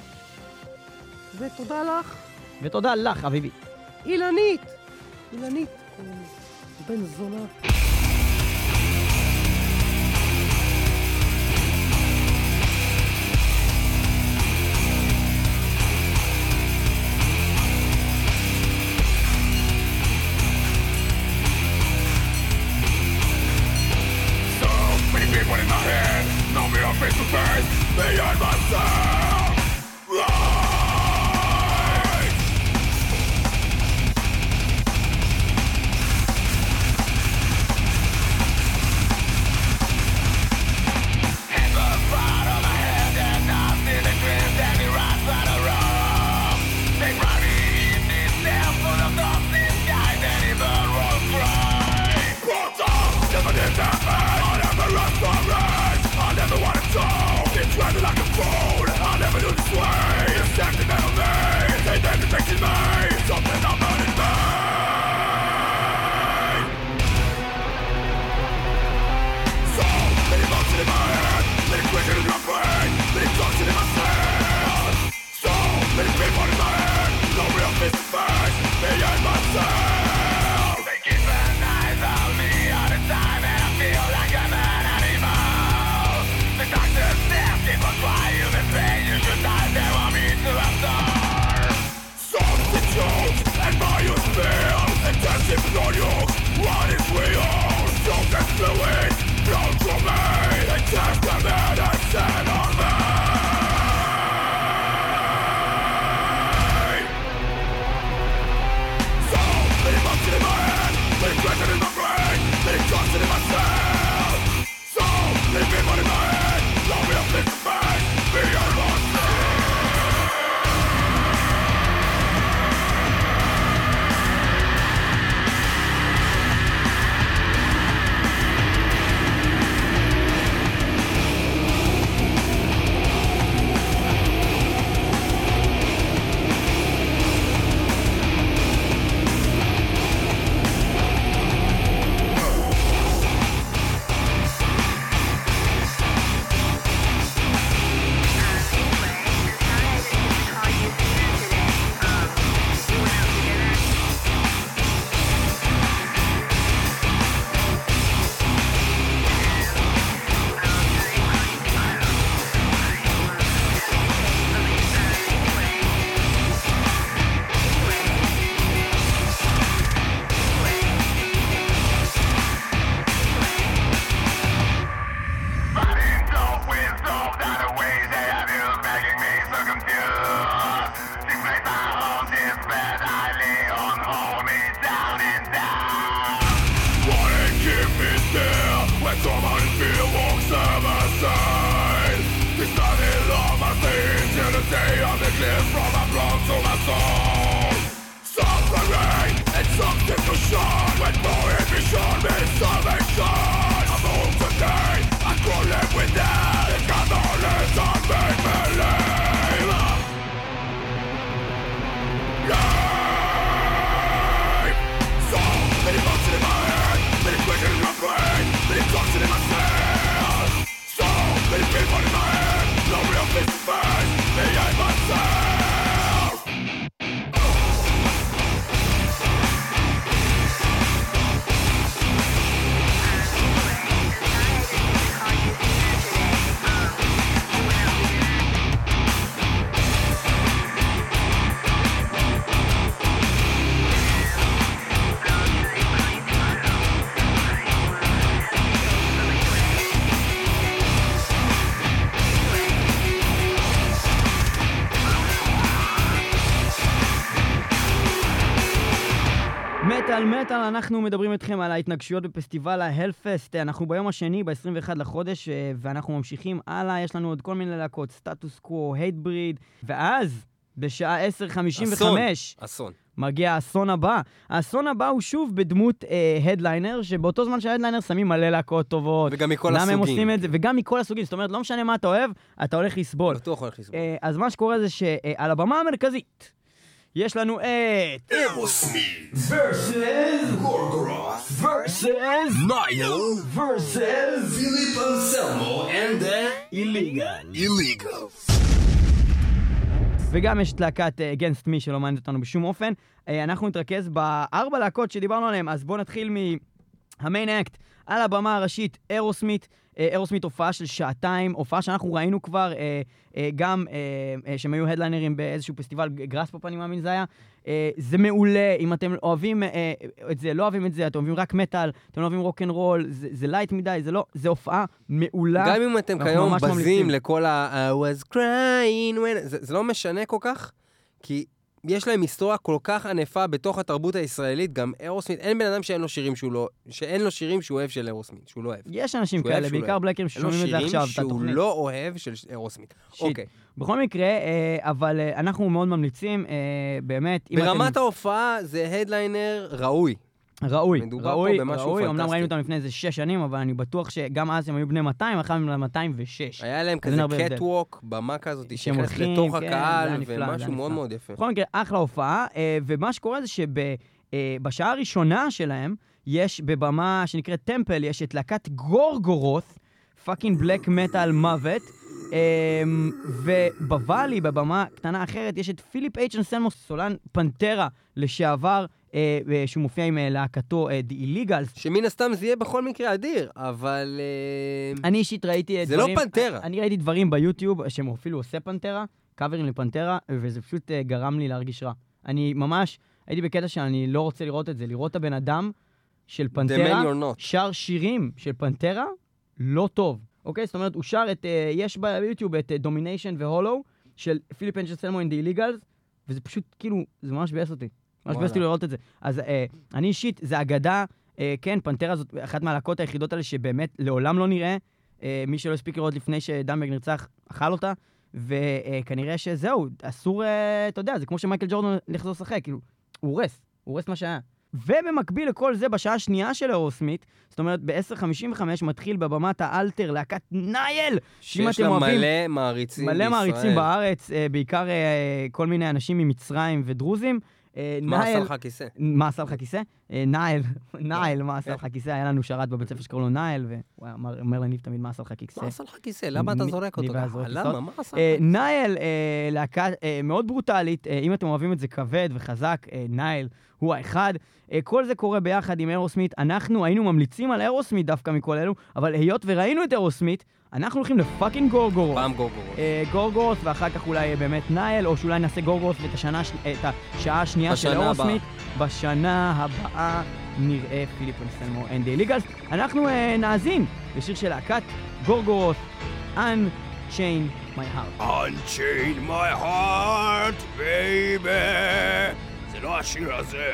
S1: ותודה לך,
S2: ותודה לך, אביבי.
S1: אילנית! אילנית, בן זונה.
S4: Face to face, beyond myself. Satan
S2: מטאל מטאל, אנחנו מדברים איתכם על ההתנגשויות בפסטיבל ההלפסט. אנחנו ביום השני, ב-21 לחודש, אה, ואנחנו ממשיכים הלאה. יש לנו עוד כל מיני להקות, סטטוס קוו, הייט בריד, ואז, בשעה 10:55,
S3: אסון. אסון.
S2: מגיע האסון הבא. האסון הבא הוא שוב בדמות הדליינר, אה, שבאותו זמן שההדליינר שמים מלא להקות טובות.
S3: וגם מכל
S2: למה הם
S3: הסוגים.
S2: עושים את זה? וגם מכל הסוגים. זאת אומרת, לא משנה מה אתה אוהב, אתה הולך לסבול.
S3: בטוח הולך לסבול.
S2: אה, אז מה שקורה זה שעל הבמה המרכזית יש לנו את...
S4: Aerosmith
S2: versus
S4: Gorgoroth
S2: versus
S4: Nile
S2: versus
S4: Philip Anselmo and the
S2: illegal.
S4: Illegals
S2: וגם יש את להקת אה, Against Me שלא מעניינת אותנו בשום אופן. אה, אנחנו נתרכז בארבע להקות שדיברנו עליהן, אז בואו נתחיל מהמיין אקט. על הבמה הראשית, אירוסמית, אה, אירוסמית הופעה של שעתיים, הופעה שאנחנו ראינו כבר, אה, אה, גם אה, אה, שהם היו ההדליינרים באיזשהו פסטיבל גראספופ, אני מאמין זה היה. אה, זה מעולה, אם אתם אוהבים אה, את זה, לא אוהבים את זה, אתם אוהבים רק מטאל, אתם לא אוהבים רוקנרול, זה, זה light מדי, זה לא, זה הופעה מעולה.
S3: גם אם אתם כיום בזים
S2: ממליצים.
S3: לכל ה- I was crying when... זה, זה לא משנה כל כך, כי יש להם היסטוריה כל כך ענפה בתוך התרבות הישראלית, גם אירוסמית, אין בן אדם שאין לו שירים שהוא לא... שאין לו שירים שהוא אוהב של אירוסמית, שהוא לא אוהב.
S2: יש אנשים
S3: שהוא
S2: כאלה,
S3: שהוא לא
S2: בעיקר. בלקרים
S3: אין לו
S2: ששומעים את זה
S3: שירים
S2: עכשיו, את
S3: שהוא
S2: התוכנית.
S3: לא אוהב של אירוסמית. אוקיי.
S2: בכל מקרה, אה, אבל אה, אנחנו מאוד ממליצים, אה, באמת, אם
S3: ברמת. ההופעה זה הדליינר ראוי.
S2: ראוי, ראוי, ראוי, אמנם. ראינו אותם לפני איזה שש שנים, אבל אני בטוח שגם אז הם היו בני 200, עכשיו הם 206.
S3: היה להם כזה. קטווק, במה כזאת, שנכנסת לתוך
S2: כן,
S3: הקהל, ומשהו מאוד. מאוד יפה.
S2: בכל מקרה, אחלה הופעה, אה, ומה שקורה זה שבשעה הראשונה שלהם, יש בבמה שנקראת טמפל, יש את להקת גורגורות, fucking בלק מטאל מוות. אמ, ובוואלי, בבמה קטנה אחרת, יש את פיליפ אייץ' אנסלמו, סולן פנטרה לשעבר, אה, אה, שהוא מופיע עם אה, להקתו אה, The Illegals.
S3: שמן הסתם זה יהיה בכל מקרה אדיר, אבל... אה,
S2: אני אישית ראיתי אה,
S3: זה לא
S2: דברים...
S3: פנטרה.
S2: אני ראיתי דברים ביוטיוב שהם אפילו עושה פנטרה, קאברים לפנטרה, וזה פשוט אה, גרם לי להרגיש רע. אני ממש הייתי בקטע שאני לא רוצה לראות את זה, לראות את הבן אדם של פנטרה. שר שירים של פנטרה, לא טוב. אוקיי? זאת אומרת, הוא שר את... אה, יש ביוטיוב את Domination ו Hollow של פיליפ אייץ' אנסלמו The Illegals, וזה פשוט כאילו, זה ממש ביאס אותי. ממש אותי לראות את זה. אז אה, אני אישית, זה אגדה, אה, כן, פנטרה זאת אחת מהלהקות היחידות האלה שבאמת לעולם לא נראה. אה, מי שלא הספיק לראות לפני שדיימבג נרצח, אכל אותה, וכנראה שזהו, אסור, אה, אתה יודע, זה כמו שמייקל ג'ורדן לחזור לשחק, כאילו, הוא הורס, הוא הורס מה שהיה. ובמקביל לכל זה, בשעה השנייה של Aerosmith, זאת אומרת, ב-10.55 מתחיל בבמת ה Altar להקת Nile!
S3: שיש לה
S2: אוהבים-
S3: מלא מעריצים
S2: מלא
S3: בישראל.
S2: מעריצים בארץ, אה, בעיקר אה, כל מיני אנשים ממצרים ודרוזים. אה,
S3: מה עשה לך הכיסא?
S2: מה עשה לך כיסא? אה, Nile, Nile, מה עשה לך כיסא? היה לנו שרת בבית ספר שקראו לו נייל, והוא אומר- לניב תמיד מה עשה לך כיסא.
S3: מה עשה לך הכיסא? למה אתה זורק אותו? למה? מה עשה
S2: אה,
S3: לך?
S2: אה, להקה אה, מאוד ברוטלית, אה, אם אתם אוהבים את זה כבד וחזק, אה, Nile הוא האחד. אה, כל זה קורה ביחד עם Aerosmith. אנחנו היינו ממליצים על Aerosmith דווקא מכל אלו, אבל היות וראינו את Aerosmith, אנחנו הולכים ל fucking Gorguts.
S3: פעם גוגורות.
S2: אה, גורגורות, ואחר כך אולי אה, באמת Nile, או שאולי נעשה גורגורות ואת השנה, הש- אה, את השעה השנייה של
S3: בשנה
S2: Aerosmith. בשנה הבאה נראה פיליפ and the illegals. אנחנו אה, נאזין לשיר של להקת גורגורות, Unchain My Heart.
S4: Unchain my heart, baby זה לא השיר הזה.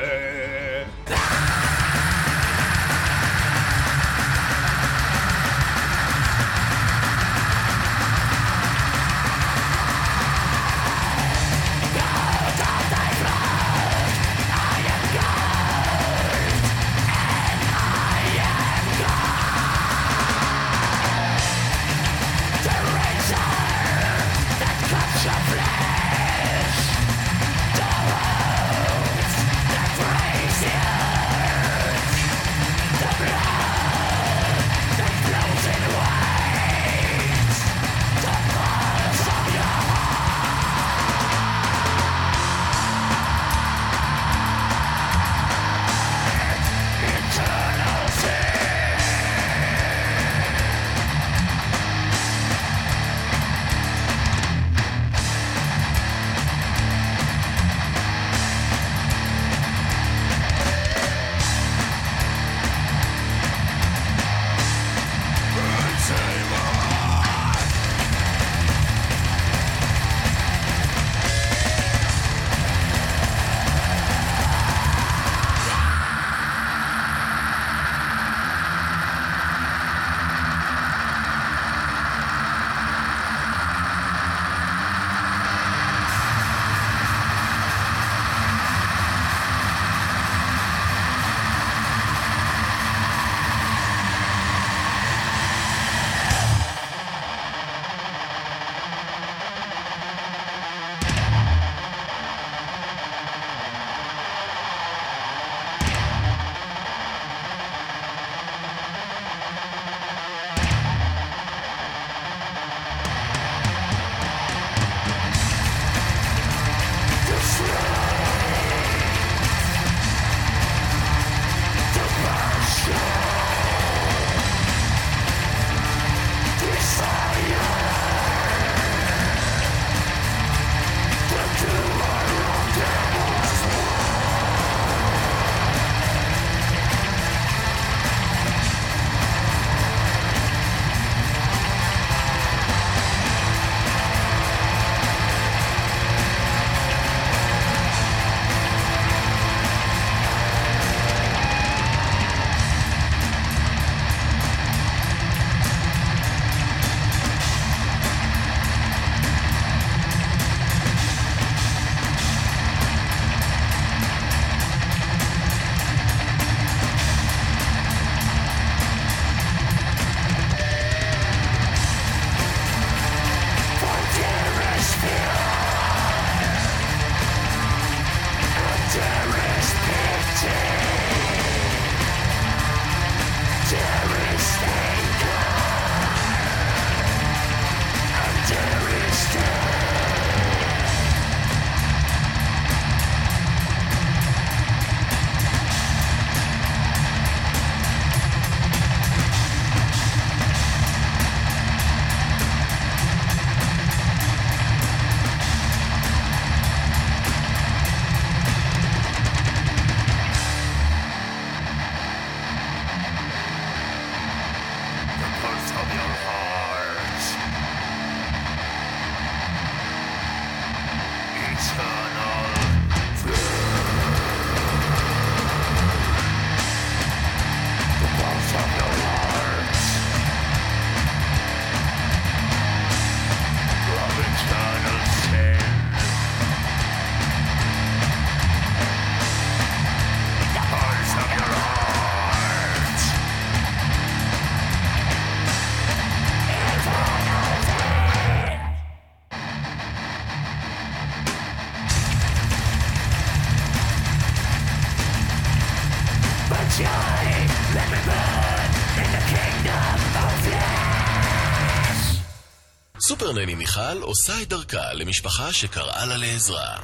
S5: מיכל עושה את דרכה למשפחה שקראה לה לעזרה.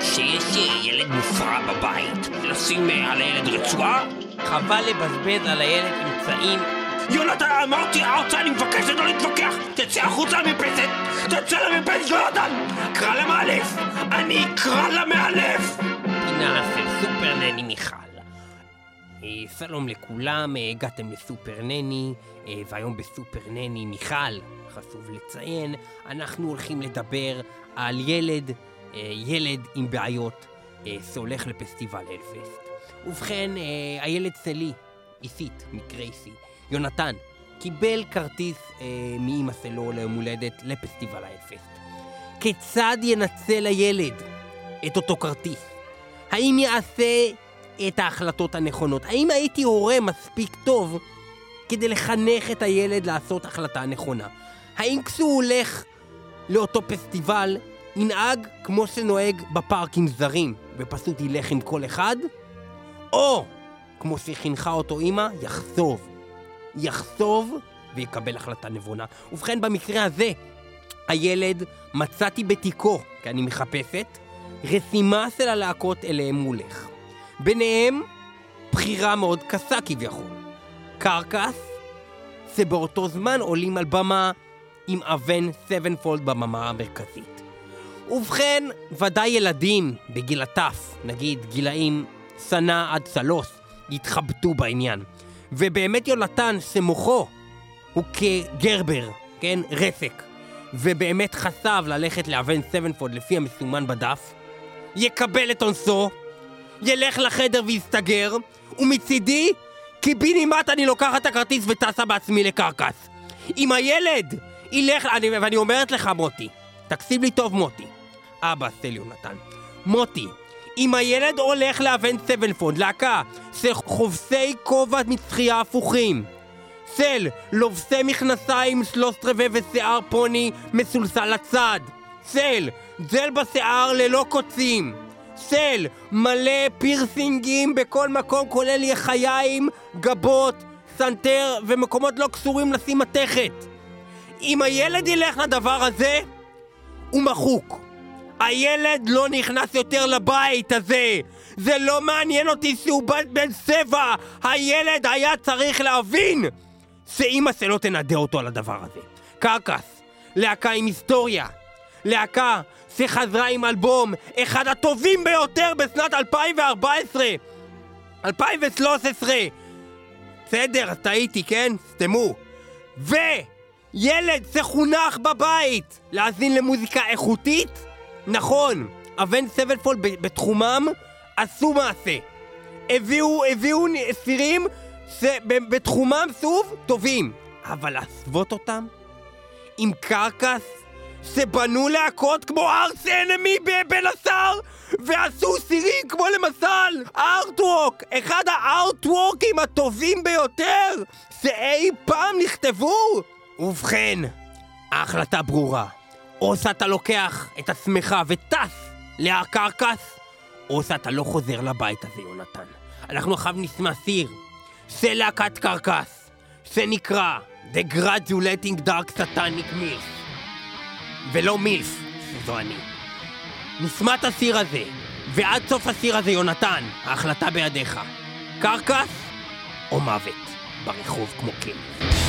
S6: שיש ילד מופרע בבית, לשים על הילד רצועה?
S3: חבל לבזבז על הילד אמצעים.
S6: יונתן, אמרתי ארצה, אני מבקש לא להתווכח! תצא החוצה למרפסת! תצא למרפסת, יונתן! קרא למאלף! אני אקרא למאלף!
S3: פינה של סופר נני מיכל. אה, שלום לכולם, אה, הגעתם לסופר נני, אה, והיום בסופר נני מיכל, חשוב לציין, אנחנו הולכים לדבר על ילד, אה, ילד עם בעיות, אה, שהולך לפסטיבל אלפסט. ובכן, אה, הילד שלי, איסית, מקרייסי, יונתן, קיבל כרטיס מאימא שלו ליום הולדת לפסטיבל האלפסט. כיצד ינצל הילד את אותו כרטיס? האם יעשה את ההחלטות הנכונות? האם הייתי הורה מספיק טוב כדי לחנך את הילד לעשות החלטה נכונה? האם כשהוא הולך לאותו פסטיבל, ינהג כמו שנוהג בפארקים זרים, ופשוט ילך עם כל אחד? או, כמו שחינכה אותו אימא, יחצוב. יחצוב ויקבל החלטה נבונה. ובכן, במקרה הזה, הילד מצאתי בתיקו, כי אני מחפשת, רשימה של הלהקות אליהם הוא הולך. ביניהם, בחירה מאוד קשה כביכול. Carcass, שבאותו זמן עולים על במה עם Avenged Sevenfold בבמה המרכזית. ובכן, ודאי ילדים בגיל הטף, נגיד גילאים שנה עד שלוש, יתחבטו בעניין. ובאמת יונתן, שמוחו הוא כ Gerber, כן? רסק, ובאמת חשב ללכת ל Avenged Sevenfold לפי המסומן בדף, יקבל את אונסו, ילך לחדר ויסתגר, ומצידי, קיבינימט אני לוקחת את הכרטיס וטסה בעצמי ל Carcass. אם הילד ילך, אני, ואני אומרת לך מוטי, תקשיב לי טוב מוטי, אבא של יונתן, מוטי, אם הילד הולך ל Avenged Sevenfold, להקה של חובשי כובע מצחייה הפוכים, של לובשי מכנסיים שלושת רבעי ושיער פוני מסולסל לצד, של ג'ל בשיער ללא קוצים, של מלא פירסינגים בכל מקום כולל לחיים, גבות, סנטר ומקומות לא קשורים לשים מתכת. אם הילד ילך לדבר הזה, הוא מחוק. הילד לא נכנס יותר לבית הזה! זה לא מעניין אותי שהוא בת בן שבע! הילד היה צריך להבין שאימא שלו תנדה אותו על הדבר הזה. Carcass, להקה עם היסטוריה, להקה שחזרה עם אלבום, אחד הטובים ביותר בשנת 2014! 2013! בסדר, אז טעיתי, כן? סתמו. וילד שחונך בבית להאזין למוזיקה איכותית? נכון, Avenged Sevenfold בתחומם עשו מעשה. הביאו, הביאו סירים שבתחומם שוב טובים. אבל להסוות אותם? עם קרקס? שבנו להקות כמו ארס אנמי בבן עשר? ועשו סירים כמו למשל ארטווק! אחד הארטוורקים הטובים ביותר שאי פעם נכתבו! ובכן, ההחלטה ברורה. או שאתה לוקח את עצמך וטס להר קרקס, או שאתה לא חוזר לבית הזה, יונתן. אנחנו עכשיו נשמע סיר של להקת קרקס, שנקרא The Gradulating Dark Satanic Milf. ולא מילף, זו אני. נשמע את הסיר הזה, ועד סוף הסיר הזה, יונתן, ההחלטה בידיך. קרקס או מוות ברחוב כמו כלב.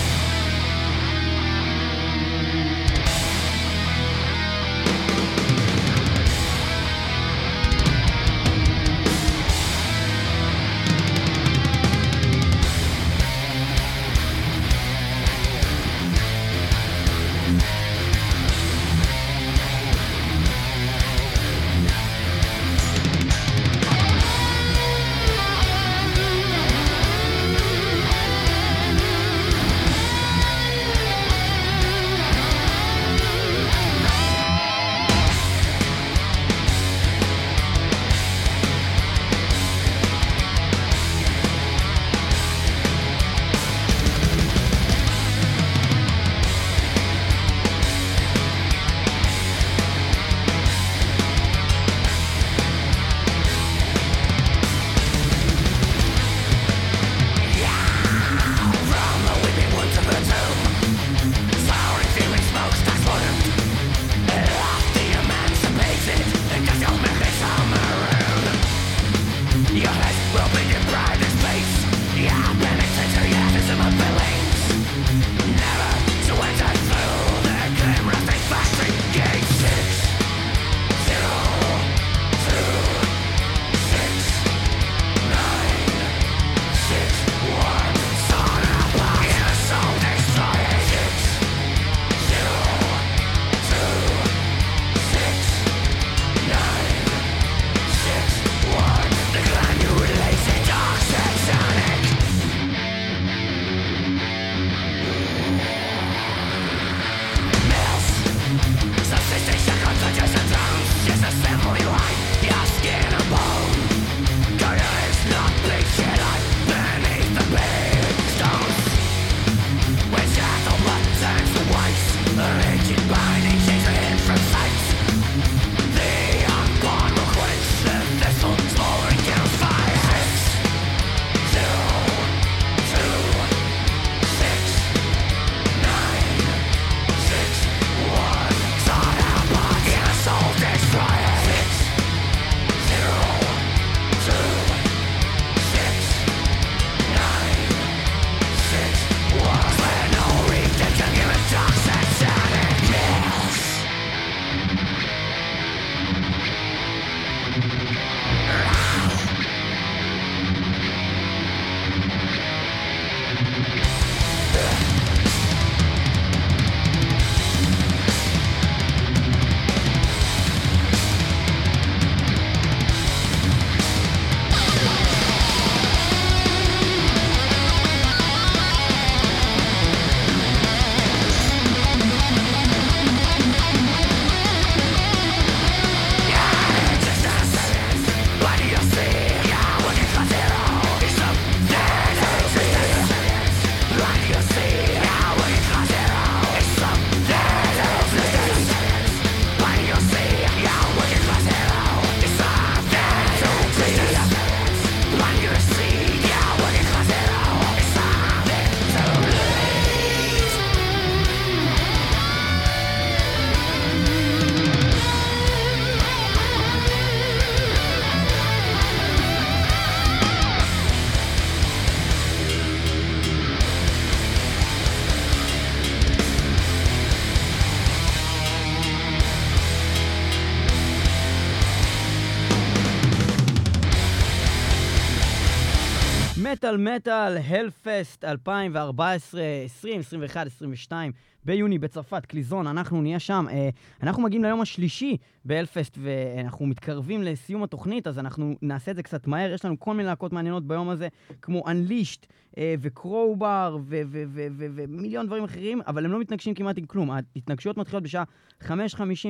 S2: מטאל מטאל, Hellfest 2014, 20, 21, 22, ביוני בצרפת, קליסון, אנחנו נהיה שם. אה, אנחנו מגיעים ליום השלישי ב Hellfest, ואנחנו מתקרבים לסיום התוכנית, אז אנחנו נעשה את זה קצת מהר. יש לנו כל מיני להקות מעניינות ביום הזה, כמו Unleashed אה, ו Crowbar ומיליון דברים אחרים, אבל הם לא מתנגשים כמעט עם כלום. ההתנגשויות מתחילות בשעה 5.50,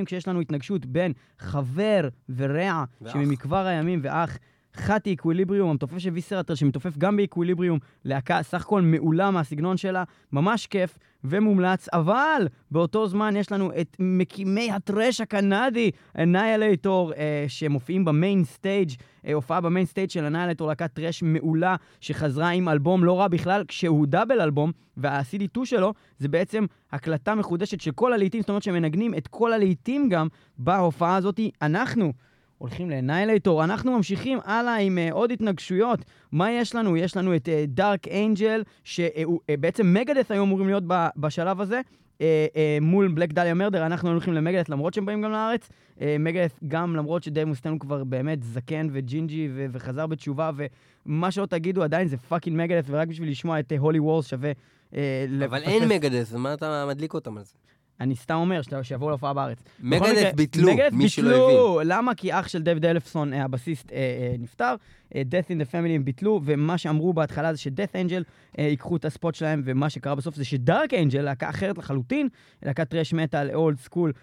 S2: כשיש לנו התנגשות בין חבר ורע,
S3: ואח.
S2: שממכבר הימים, ואח. חטי Equilibrium, המתופף של Viscera Trail, שמתופף גם ב Equilibrium, להקה סך הכל מעולה מהסגנון שלה, ממש כיף ומומלץ, אבל באותו זמן יש לנו את מקימי ה thrash הקנדי, Annihilator, אה, שמופיעים ב main stage, אה, הופעה ב main stage של Annihilator, להקת thrash מעולה, שחזרה עם אלבום לא רע בכלל, כשהוא double אלבום, וה-CD2 שלו זה בעצם הקלטה מחודשת של כל הלהיטים, זאת אומרת שמנגנים את כל הלהיטים גם בהופעה הזאת. אנחנו... הולכים ל Annihilator. אנחנו ממשיכים הלאה עם אה, עוד התנגשויות. מה יש לנו? יש לנו את Dark Angel, שבעצם Megadeth היו אמורים להיות ב, בשלב הזה. אה, אה, מול Black Dahlia Murder, אנחנו הולכים ל Megadeth למרות שהם באים גם לארץ. אה, Megadeth גם למרות שדייב מוסטיין כבר באמת זקן וג'ינג'י ו- וחזר בתשובה, ומה שלא תגידו עדיין זה fucking Megadeth, ורק בשביל לשמוע את Holy Wars שווה
S3: אבל אין [laughs] Megadeth, מה אתה מדליק אותם על זה?
S2: אני סתם אומר, שיבואו להופעה בארץ. מקרה,
S3: ביטלו, מי שלא
S2: ביטלו. למה? כי אח של דויד אלפסון, אה, הבסיסט, אה, אה, נפטר. Death in the Family הם ביטלו, ומה שאמרו בהתחלה זה ש Death Angel ייקחו את ה spot שלהם, ומה שקרה בסוף זה ש Dark Angel, להקה אחרת לחלוטין, להקת thrash metal, old school,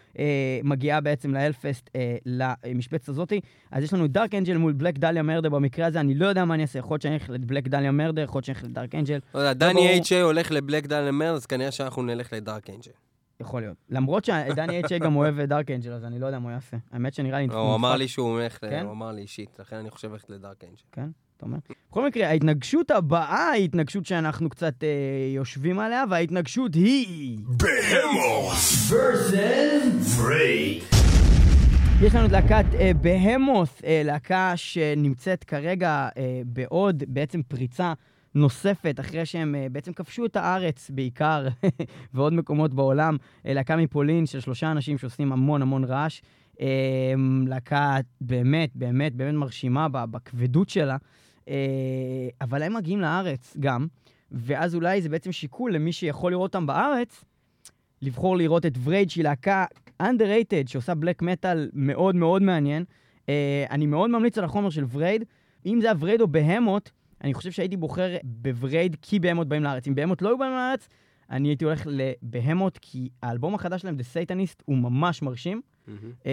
S2: מגיעה בעצם ל Hellfest, אה, למשבצת הזאתי. אז יש לנו את Dark Angel מול Black Dahlia Murder במקרה הזה, אני לא יודע מה אני אעשה, יכול להיות שאני אלך ל Black Dahlia Murder, יכול להיות שאני אלך ל Dark Angel,
S3: לא יודע, דני אייצ'יי הולך לבלק דלמר, אז כנראה שאנחנו נלך לדארק אנג'ל.
S2: יכול להיות. למרות שדני אייצ'י גם אוהב דארק אנג'ל, אז אני לא יודע מה הוא יעשה. האמת שנראה לי...
S3: הוא אמר. לי שהוא הולך, ל-
S2: כן?
S3: הוא אמר לי אישית, לכן אני חושב ללכת לדארק אנג'ל.
S2: כן, אתה אומר? בכל מקרה, ההתנגשות הבאה היא התנגשות שאנחנו קצת אה, יושבים עליה, וההתנגשות היא...
S4: Behemoth Free
S2: יש לנו את להקת אה, בהמוס, אה, להקה שנמצאת כרגע אה, בעוד בעצם פריצה נוספת, אחרי שהם אה, בעצם כבשו את הארץ בעיקר, [laughs] ועוד מקומות בעולם. אה, להקה מפולין של שלושה אנשים שעושים המון המון רעש. אה, להקה באמת, באמת, באמת מרשימה בכבדות שלה. אבל הם מגיעים לארץ גם, ואז אולי זה בעצם שיקול למי שיכול לראות אותם בארץ, לבחור לראות את ורד, שהיא להקה underrated, שעושה בלק מטאל מאוד מאוד מעניין. אני מאוד ממליץ על החומר של ורד. אם זה היה ורד או בהמות, אני חושב שהייתי בוחר בוורד כי בהמות באים לארץ. אם בהמות לא היו באים לארץ, אני הייתי הולך לבהמות, כי האלבום החדש שלהם, The Satanist, הוא ממש מרשים. Uh,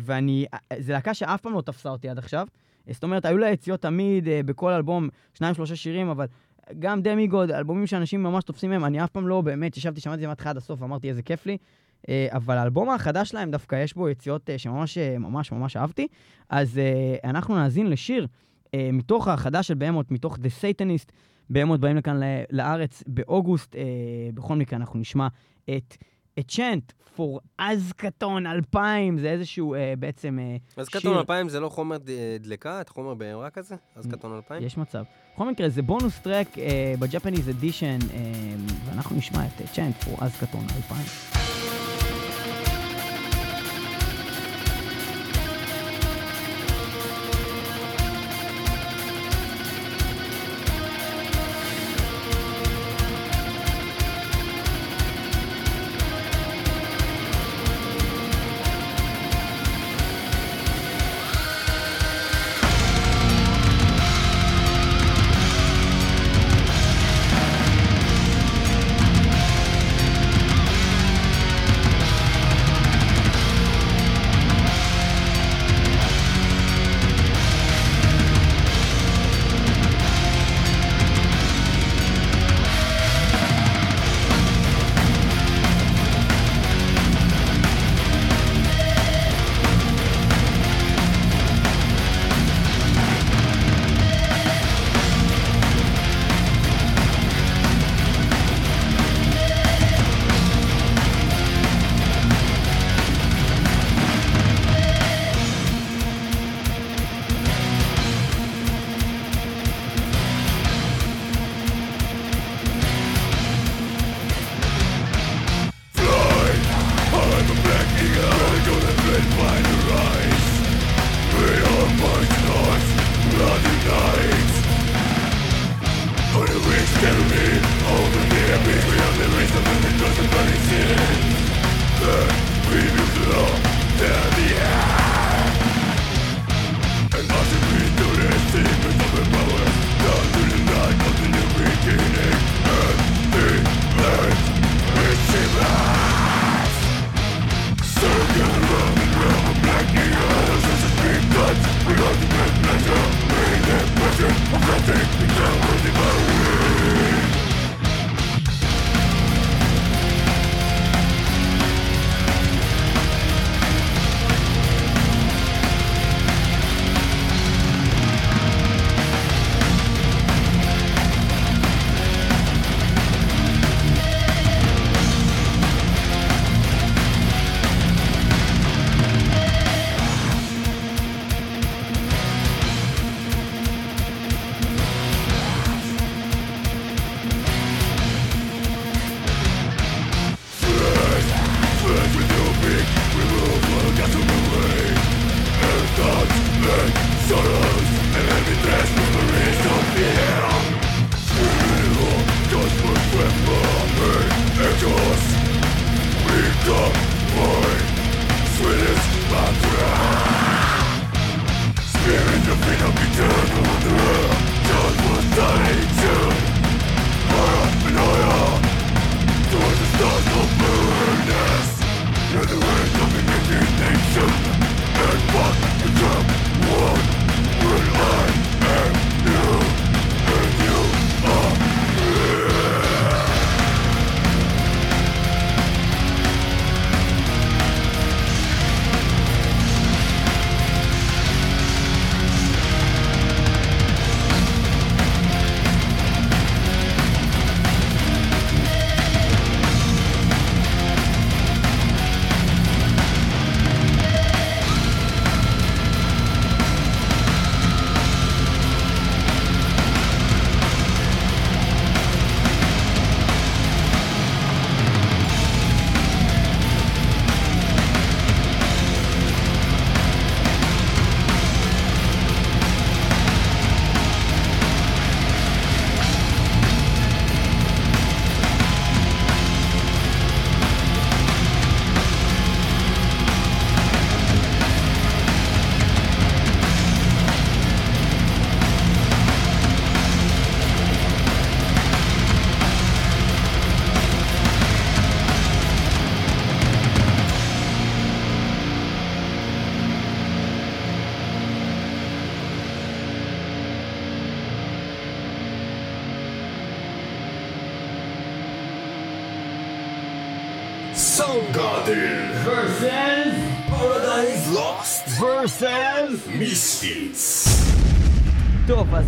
S2: ואני, זו להקה שאף פעם לא תפסה אותי עד עכשיו. אה, זאת אומרת, היו לה יציאות תמיד, uh, בכל אלבום, שניים, שלושה שירים, אבל גם דמיגוד, אלבומים שאנשים ממש תופסים מהם, אני אף פעם לא באמת ישבתי, שמעתי את זה מההתחלה עד הסוף ואמרתי איזה כיף לי. אה, אבל האלבום החדש שלהם דווקא יש בו יציאות שממש ממש ממש אהבתי. אז אנחנו נאזין לשיר אה, מתוך החדש של בהמות, מתוך The Satanist. בהמות באים לכאן לארץ באוגוסט. אה, בכל מקרה אנחנו נשמע את A Chant for אזקטון 2000, זה איזשהו אה, בעצם אה, שיר.
S3: קטון 2000 זה לא חומר דלקה, את חומר בהמרה כזה? אז קטון 2000?
S2: יש מצב. בכל מקרה, זה בונוס טרק אה, בג'פניז אדישן, אה, ואנחנו נשמע את צ'אנט פור אזקטון 2000.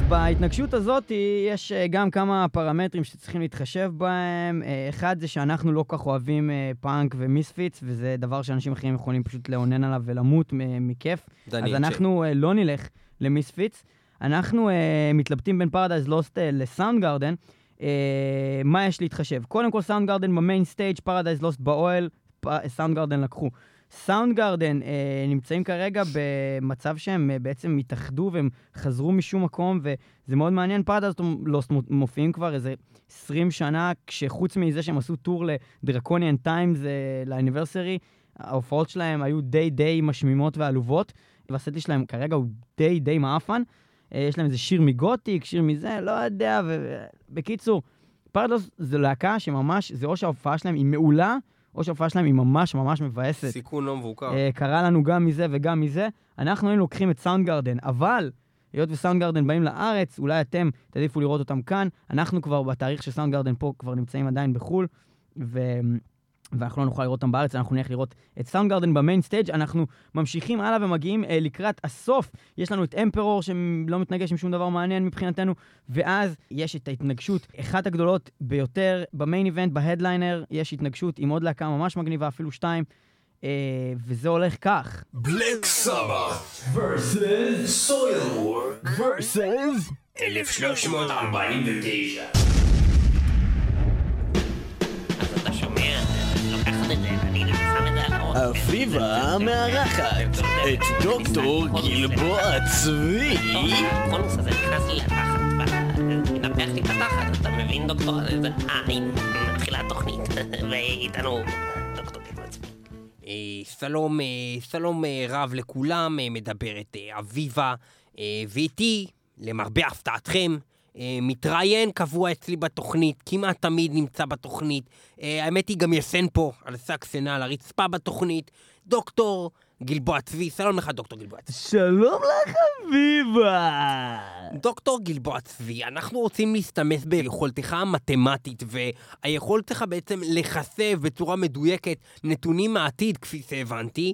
S2: בהתנגשות הזאת יש אה, גם כמה פרמטרים שצריכים להתחשב בהם. אה, אחד זה שאנחנו לא כך אוהבים אה, פאנק ו Misfits, וזה דבר שאנשים אחרים יכולים פשוט לאונן עליו ולמות מכיף. אז אנחנו אה, לא נלך ל Misfits. אנחנו מתלבטים בין Paradise Lost ל Soundgarden. מה יש להתחשב? קודם כל Soundgarden ב main stage, Paradise Lost באוהל, Soundgarden לקחו. Soundgarden אה, נמצאים כרגע במצב שהם אה, בעצם התאחדו והם חזרו משום מקום, וזה מאוד מעניין. Paradise Lost מופיעים כבר איזה 20 שנה, כשחוץ מזה שהם עשו tour ל Draconian Times, אה, ל anniversary, ההופעות שלהם היו די די משמימות ועלובות, והסט שלהם כרגע הוא די די מעפן. אה, יש להם איזה שיר מ Gothic, שיר מזה, לא יודע, ובקיצור, Paradise זו להקה שממש, זה או שההופעה שלהם היא מעולה, או שההופעה שלהם היא ממש ממש מבאסת.
S3: סיכון לא מבוקר.
S2: אה, קרה לנו גם מזה וגם מזה. אנחנו היינו לוקחים את סאונד גארדן, אבל היות וסאונד גארדן באים לארץ, אולי אתם תעדיפו לראות אותם כאן. אנחנו כבר בתאריך של סאונד גארדן פה כבר נמצאים עדיין בחו"ל, ו... ואנחנו לא נוכל לראות אותם בארץ, אנחנו נלך לראות את סאונד גארדן ב-main stage. אנחנו ממשיכים הלאה ומגיעים אה, לקראת הסוף. יש לנו את אמפרור שלא מתנגש עם שום דבר מעניין מבחינתנו, ואז יש את ההתנגשות, אחת הגדולות ביותר ב-main event, ב-headliner, יש התנגשות עם עוד להקה ממש מגניבה, אפילו שתיים, אה, וזה הולך כך.
S4: בלק סבא versus סוילוורק
S2: versus
S6: 1349.
S5: אביבה מארחת את דוקטור גלבוע צבי
S6: הקונוס הזה נכנס לי לתחת, מנפח לי את התחת, אתה מבין דוקטור? זה- הנה, מתחילה התוכנית, ואיתנו דוקטור גלבוע צבי.
S3: אה, שלום, אה, שלום אה, רב לכולם, מדברת אביבה, ואיתי, למרבה הפתעתכם, מתראיין קבוע אצלי בתוכנית, כמעט תמיד נמצא בתוכנית. אה, האמת היא גם ישן פה, על סקסנה, על הרצפה בתוכנית, דוקטור גלבוע צבי, שלום לך דוקטור גלבוע צבי.
S2: שלום לך, אביבה!
S3: דוקטור גלבוע צבי, אנחנו רוצים להסתמס ביכולתך המתמטית והיכולת שלך בעצם לחשף בצורה מדויקת נתונים מהעתיד, כפי שהבנתי.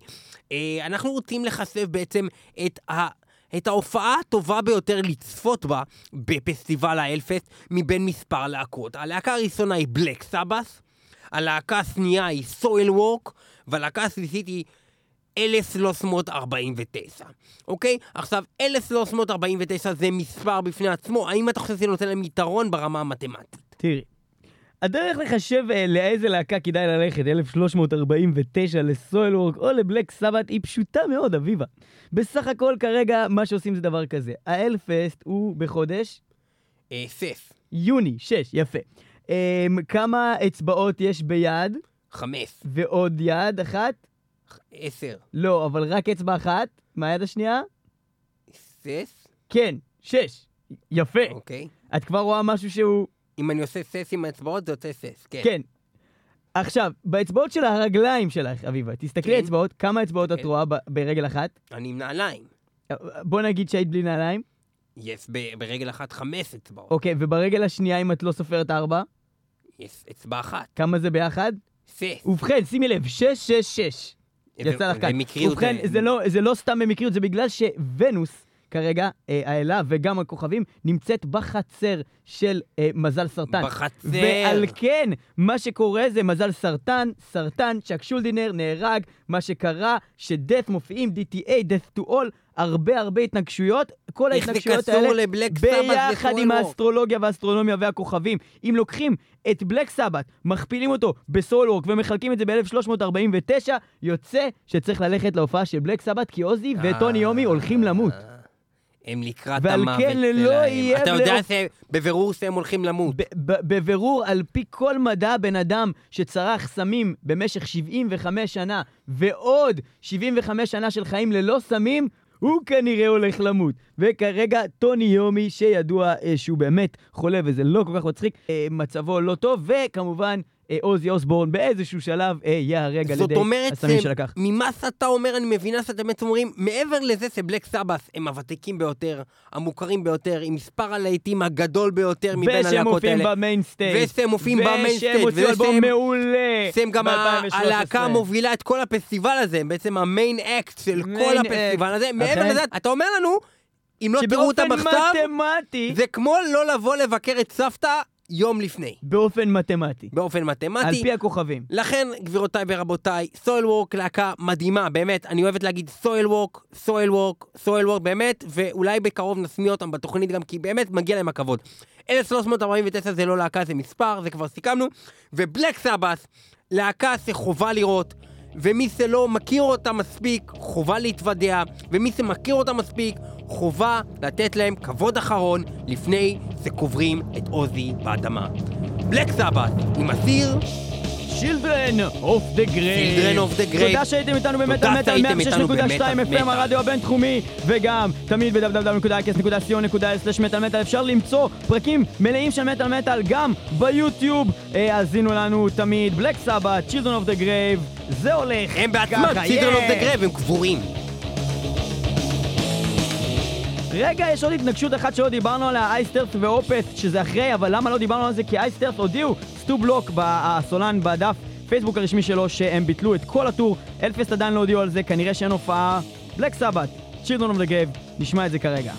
S3: אה, אנחנו רוצים לחשף בעצם את ה... את ההופעה הטובה ביותר לצפות בה בפסטיבל האלפסט מבין מספר להקות. הלהקה הראשונה היא בלק סבאס, הלהקה השנייה היא סויל וורק, והלהקה השלישית היא 1349, אוקיי? עכשיו, 1349 זה מספר בפני עצמו, האם אתה חושב שזה נותן להם יתרון ברמה המתמטית?
S2: תראי, הדרך לחשב אה, לאיזה להקה כדאי ללכת, 1349 לסוילוורק או לבלק סבת, היא פשוטה מאוד, אביבה. בסך הכל כרגע מה שעושים זה דבר כזה. האלפסט הוא בחודש
S3: אה, סף,
S2: יוני, 6, יפה. אה, כמה אצבעות יש ביד,
S3: חמש,
S2: ועוד יד אחת?
S3: עשר,
S2: לא, אבל רק אצבע אחת. מה היד השנייה?
S3: סף,
S2: כן, שש. יפה.
S3: אוקיי.
S2: את כבר רואה משהו שהוא...
S3: אם אני עושה סס עם האצבעות, זה יוצא סס, כן.
S2: כן. עכשיו, באצבעות של הרגליים שלך, אביבה, תסתכלי
S3: כן.
S2: אצבעות, כמה אצבעות את
S3: כן.
S2: רואה ב- ברגל אחת?
S3: אני עם נעליים.
S2: בוא נגיד שהיית בלי נעליים.
S3: יש ב- ברגל אחת חמש אצבעות.
S2: אוקיי, וברגל השנייה, אם את לא סופרת ארבע,
S3: יש אצבע אחת.
S2: כמה זה ביחד?
S3: סס.
S2: ובכן, שימי לב, שש, שש, שש. יצא לך כאן. ובכן,
S3: זה-
S2: זה לא, זה לא סתם במקריות, זה בגלל שוונוס, כרגע, אה, האלה וגם הכוכבים, נמצאת בחצר של אה, מזל סרטן.
S3: בחצר.
S2: ועל כן, מה שקורה זה מזל סרטן, סרטן, צ'אק שולדינר נהרג, מה שקרה, שדאט מופיעים, DTA, death to all, הרבה הרבה התנגשויות, כל ההתנגשויות האלה, ביחד עם? האסטרולוגיה והאסטרונומיה והכוכבים. אם לוקחים את בלק סבת, מכפילים אותו בסולוורק ומחלקים את זה ב-1349, יוצא שצריך ללכת להופעה של בלק סבת, כי עוזי וטוני יומי הולכים למות.
S3: הם לקראת
S2: ועל
S3: המוות
S2: כן לא
S3: שלהם.
S2: יהיה
S3: אתה יודע. שבבירור שהם הולכים למות.
S2: בבירור, על פי כל מדע, בן אדם שצרך סמים במשך 75 שנה, ועוד 75 שנה של חיים ללא סמים, הוא כנראה הולך למות. וכרגע טוני יומי, שידוע אה, שהוא באמת חולה וזה לא כל כך מצחיק, אה, מצבו לא טוב, וכמובן עוזי אוסבורן באיזשהו שלב אה, ייהרג על ידי זאת
S3: אומרת,
S2: הסמים
S3: זה-
S2: שלקח.
S3: ממה שאתה אומר, אני מבינה שאתם בעצם אומרים, מעבר לזה ש-Black Sabbath הם הוותיקים ביותר, המוכרים ביותר, עם מספר הלהיטים הגדול ביותר מבין
S2: ושהם
S3: הלהקות
S2: מופיעים
S3: האלה.
S2: ב-main stage.
S3: ושהם מופיעים ב-main stage,
S2: ושהם הוציאו אלבום
S3: ושהם-
S2: מעולה.
S3: שהם גם ה-
S2: ב-2013.
S3: הלהקה המובילה את כל הפסטיבל הזה, הם בעצם המיין אקט של כל הפסטיבל הזה. מעבר. לזה, אתה אומר לנו, אם לא תראו
S2: שבאופן
S3: בכתב, זה כמו לא לבוא לבקר את סבתא יום לפני.
S2: באופן מתמטי.
S3: באופן
S2: על
S3: מתמטי.
S2: פי הכוכבים.
S3: לכן, גבירותיי ורבותיי, סויל וורק להקה מדהימה, באמת, אני אוהבת להגיד סויל וורק, סויל וורק, סויל וורק, באמת, ואולי בקרוב נשמיע אותם בתוכנית גם, כי באמת מגיע להם הכבוד. 1349 זה לא להקה, זה מספר, זה כבר סיכמנו, ובלק סבאס, להקה שחובה לראות, ומי שלא מכיר אותה מספיק, חובה להתוודע, ומי שמכיר אותה מספיק, חובה לתת להם כבוד אחרון לפני שקוברים את עוזי באדמה. בלק סבאס, עם הסיר,
S2: Children of the Grave.
S3: Children of the Grave.
S2: תודה שהייתם איתנו
S3: תודה
S2: מטאל
S3: שהייתם איתנו
S2: 106.2
S3: במטאל
S2: FM. הרדיו הבינתחומי וגם תמיד ב-www.icast.co.il/מטאל מטאל אפשר למצוא פרקים מלאים של מטאל מטאל גם ביוטיוב. אה, האזינו לנו תמיד בלק סבת, Children of the Grave, זה הולך
S3: הם בעצמם, אוף דה
S2: yeah.
S3: גרב, הם קבורים.
S2: רגע, יש עוד התנגשות אחת שלא דיברנו עליה, אייסטרס ואופת, שזה אחרי, אבל למה לא דיברנו על זה? כי אייסטרס הודיעו, סטו בלוק, הסולן בדף פייסבוק הרשמי שלו, שהם ביטלו את כל הטור, אלפסט עדיין לא הודיעו על זה, כנראה שאין הופעה. בלק סבת, צ'ילדון אוף דה גייב, נשמע את זה כרגע.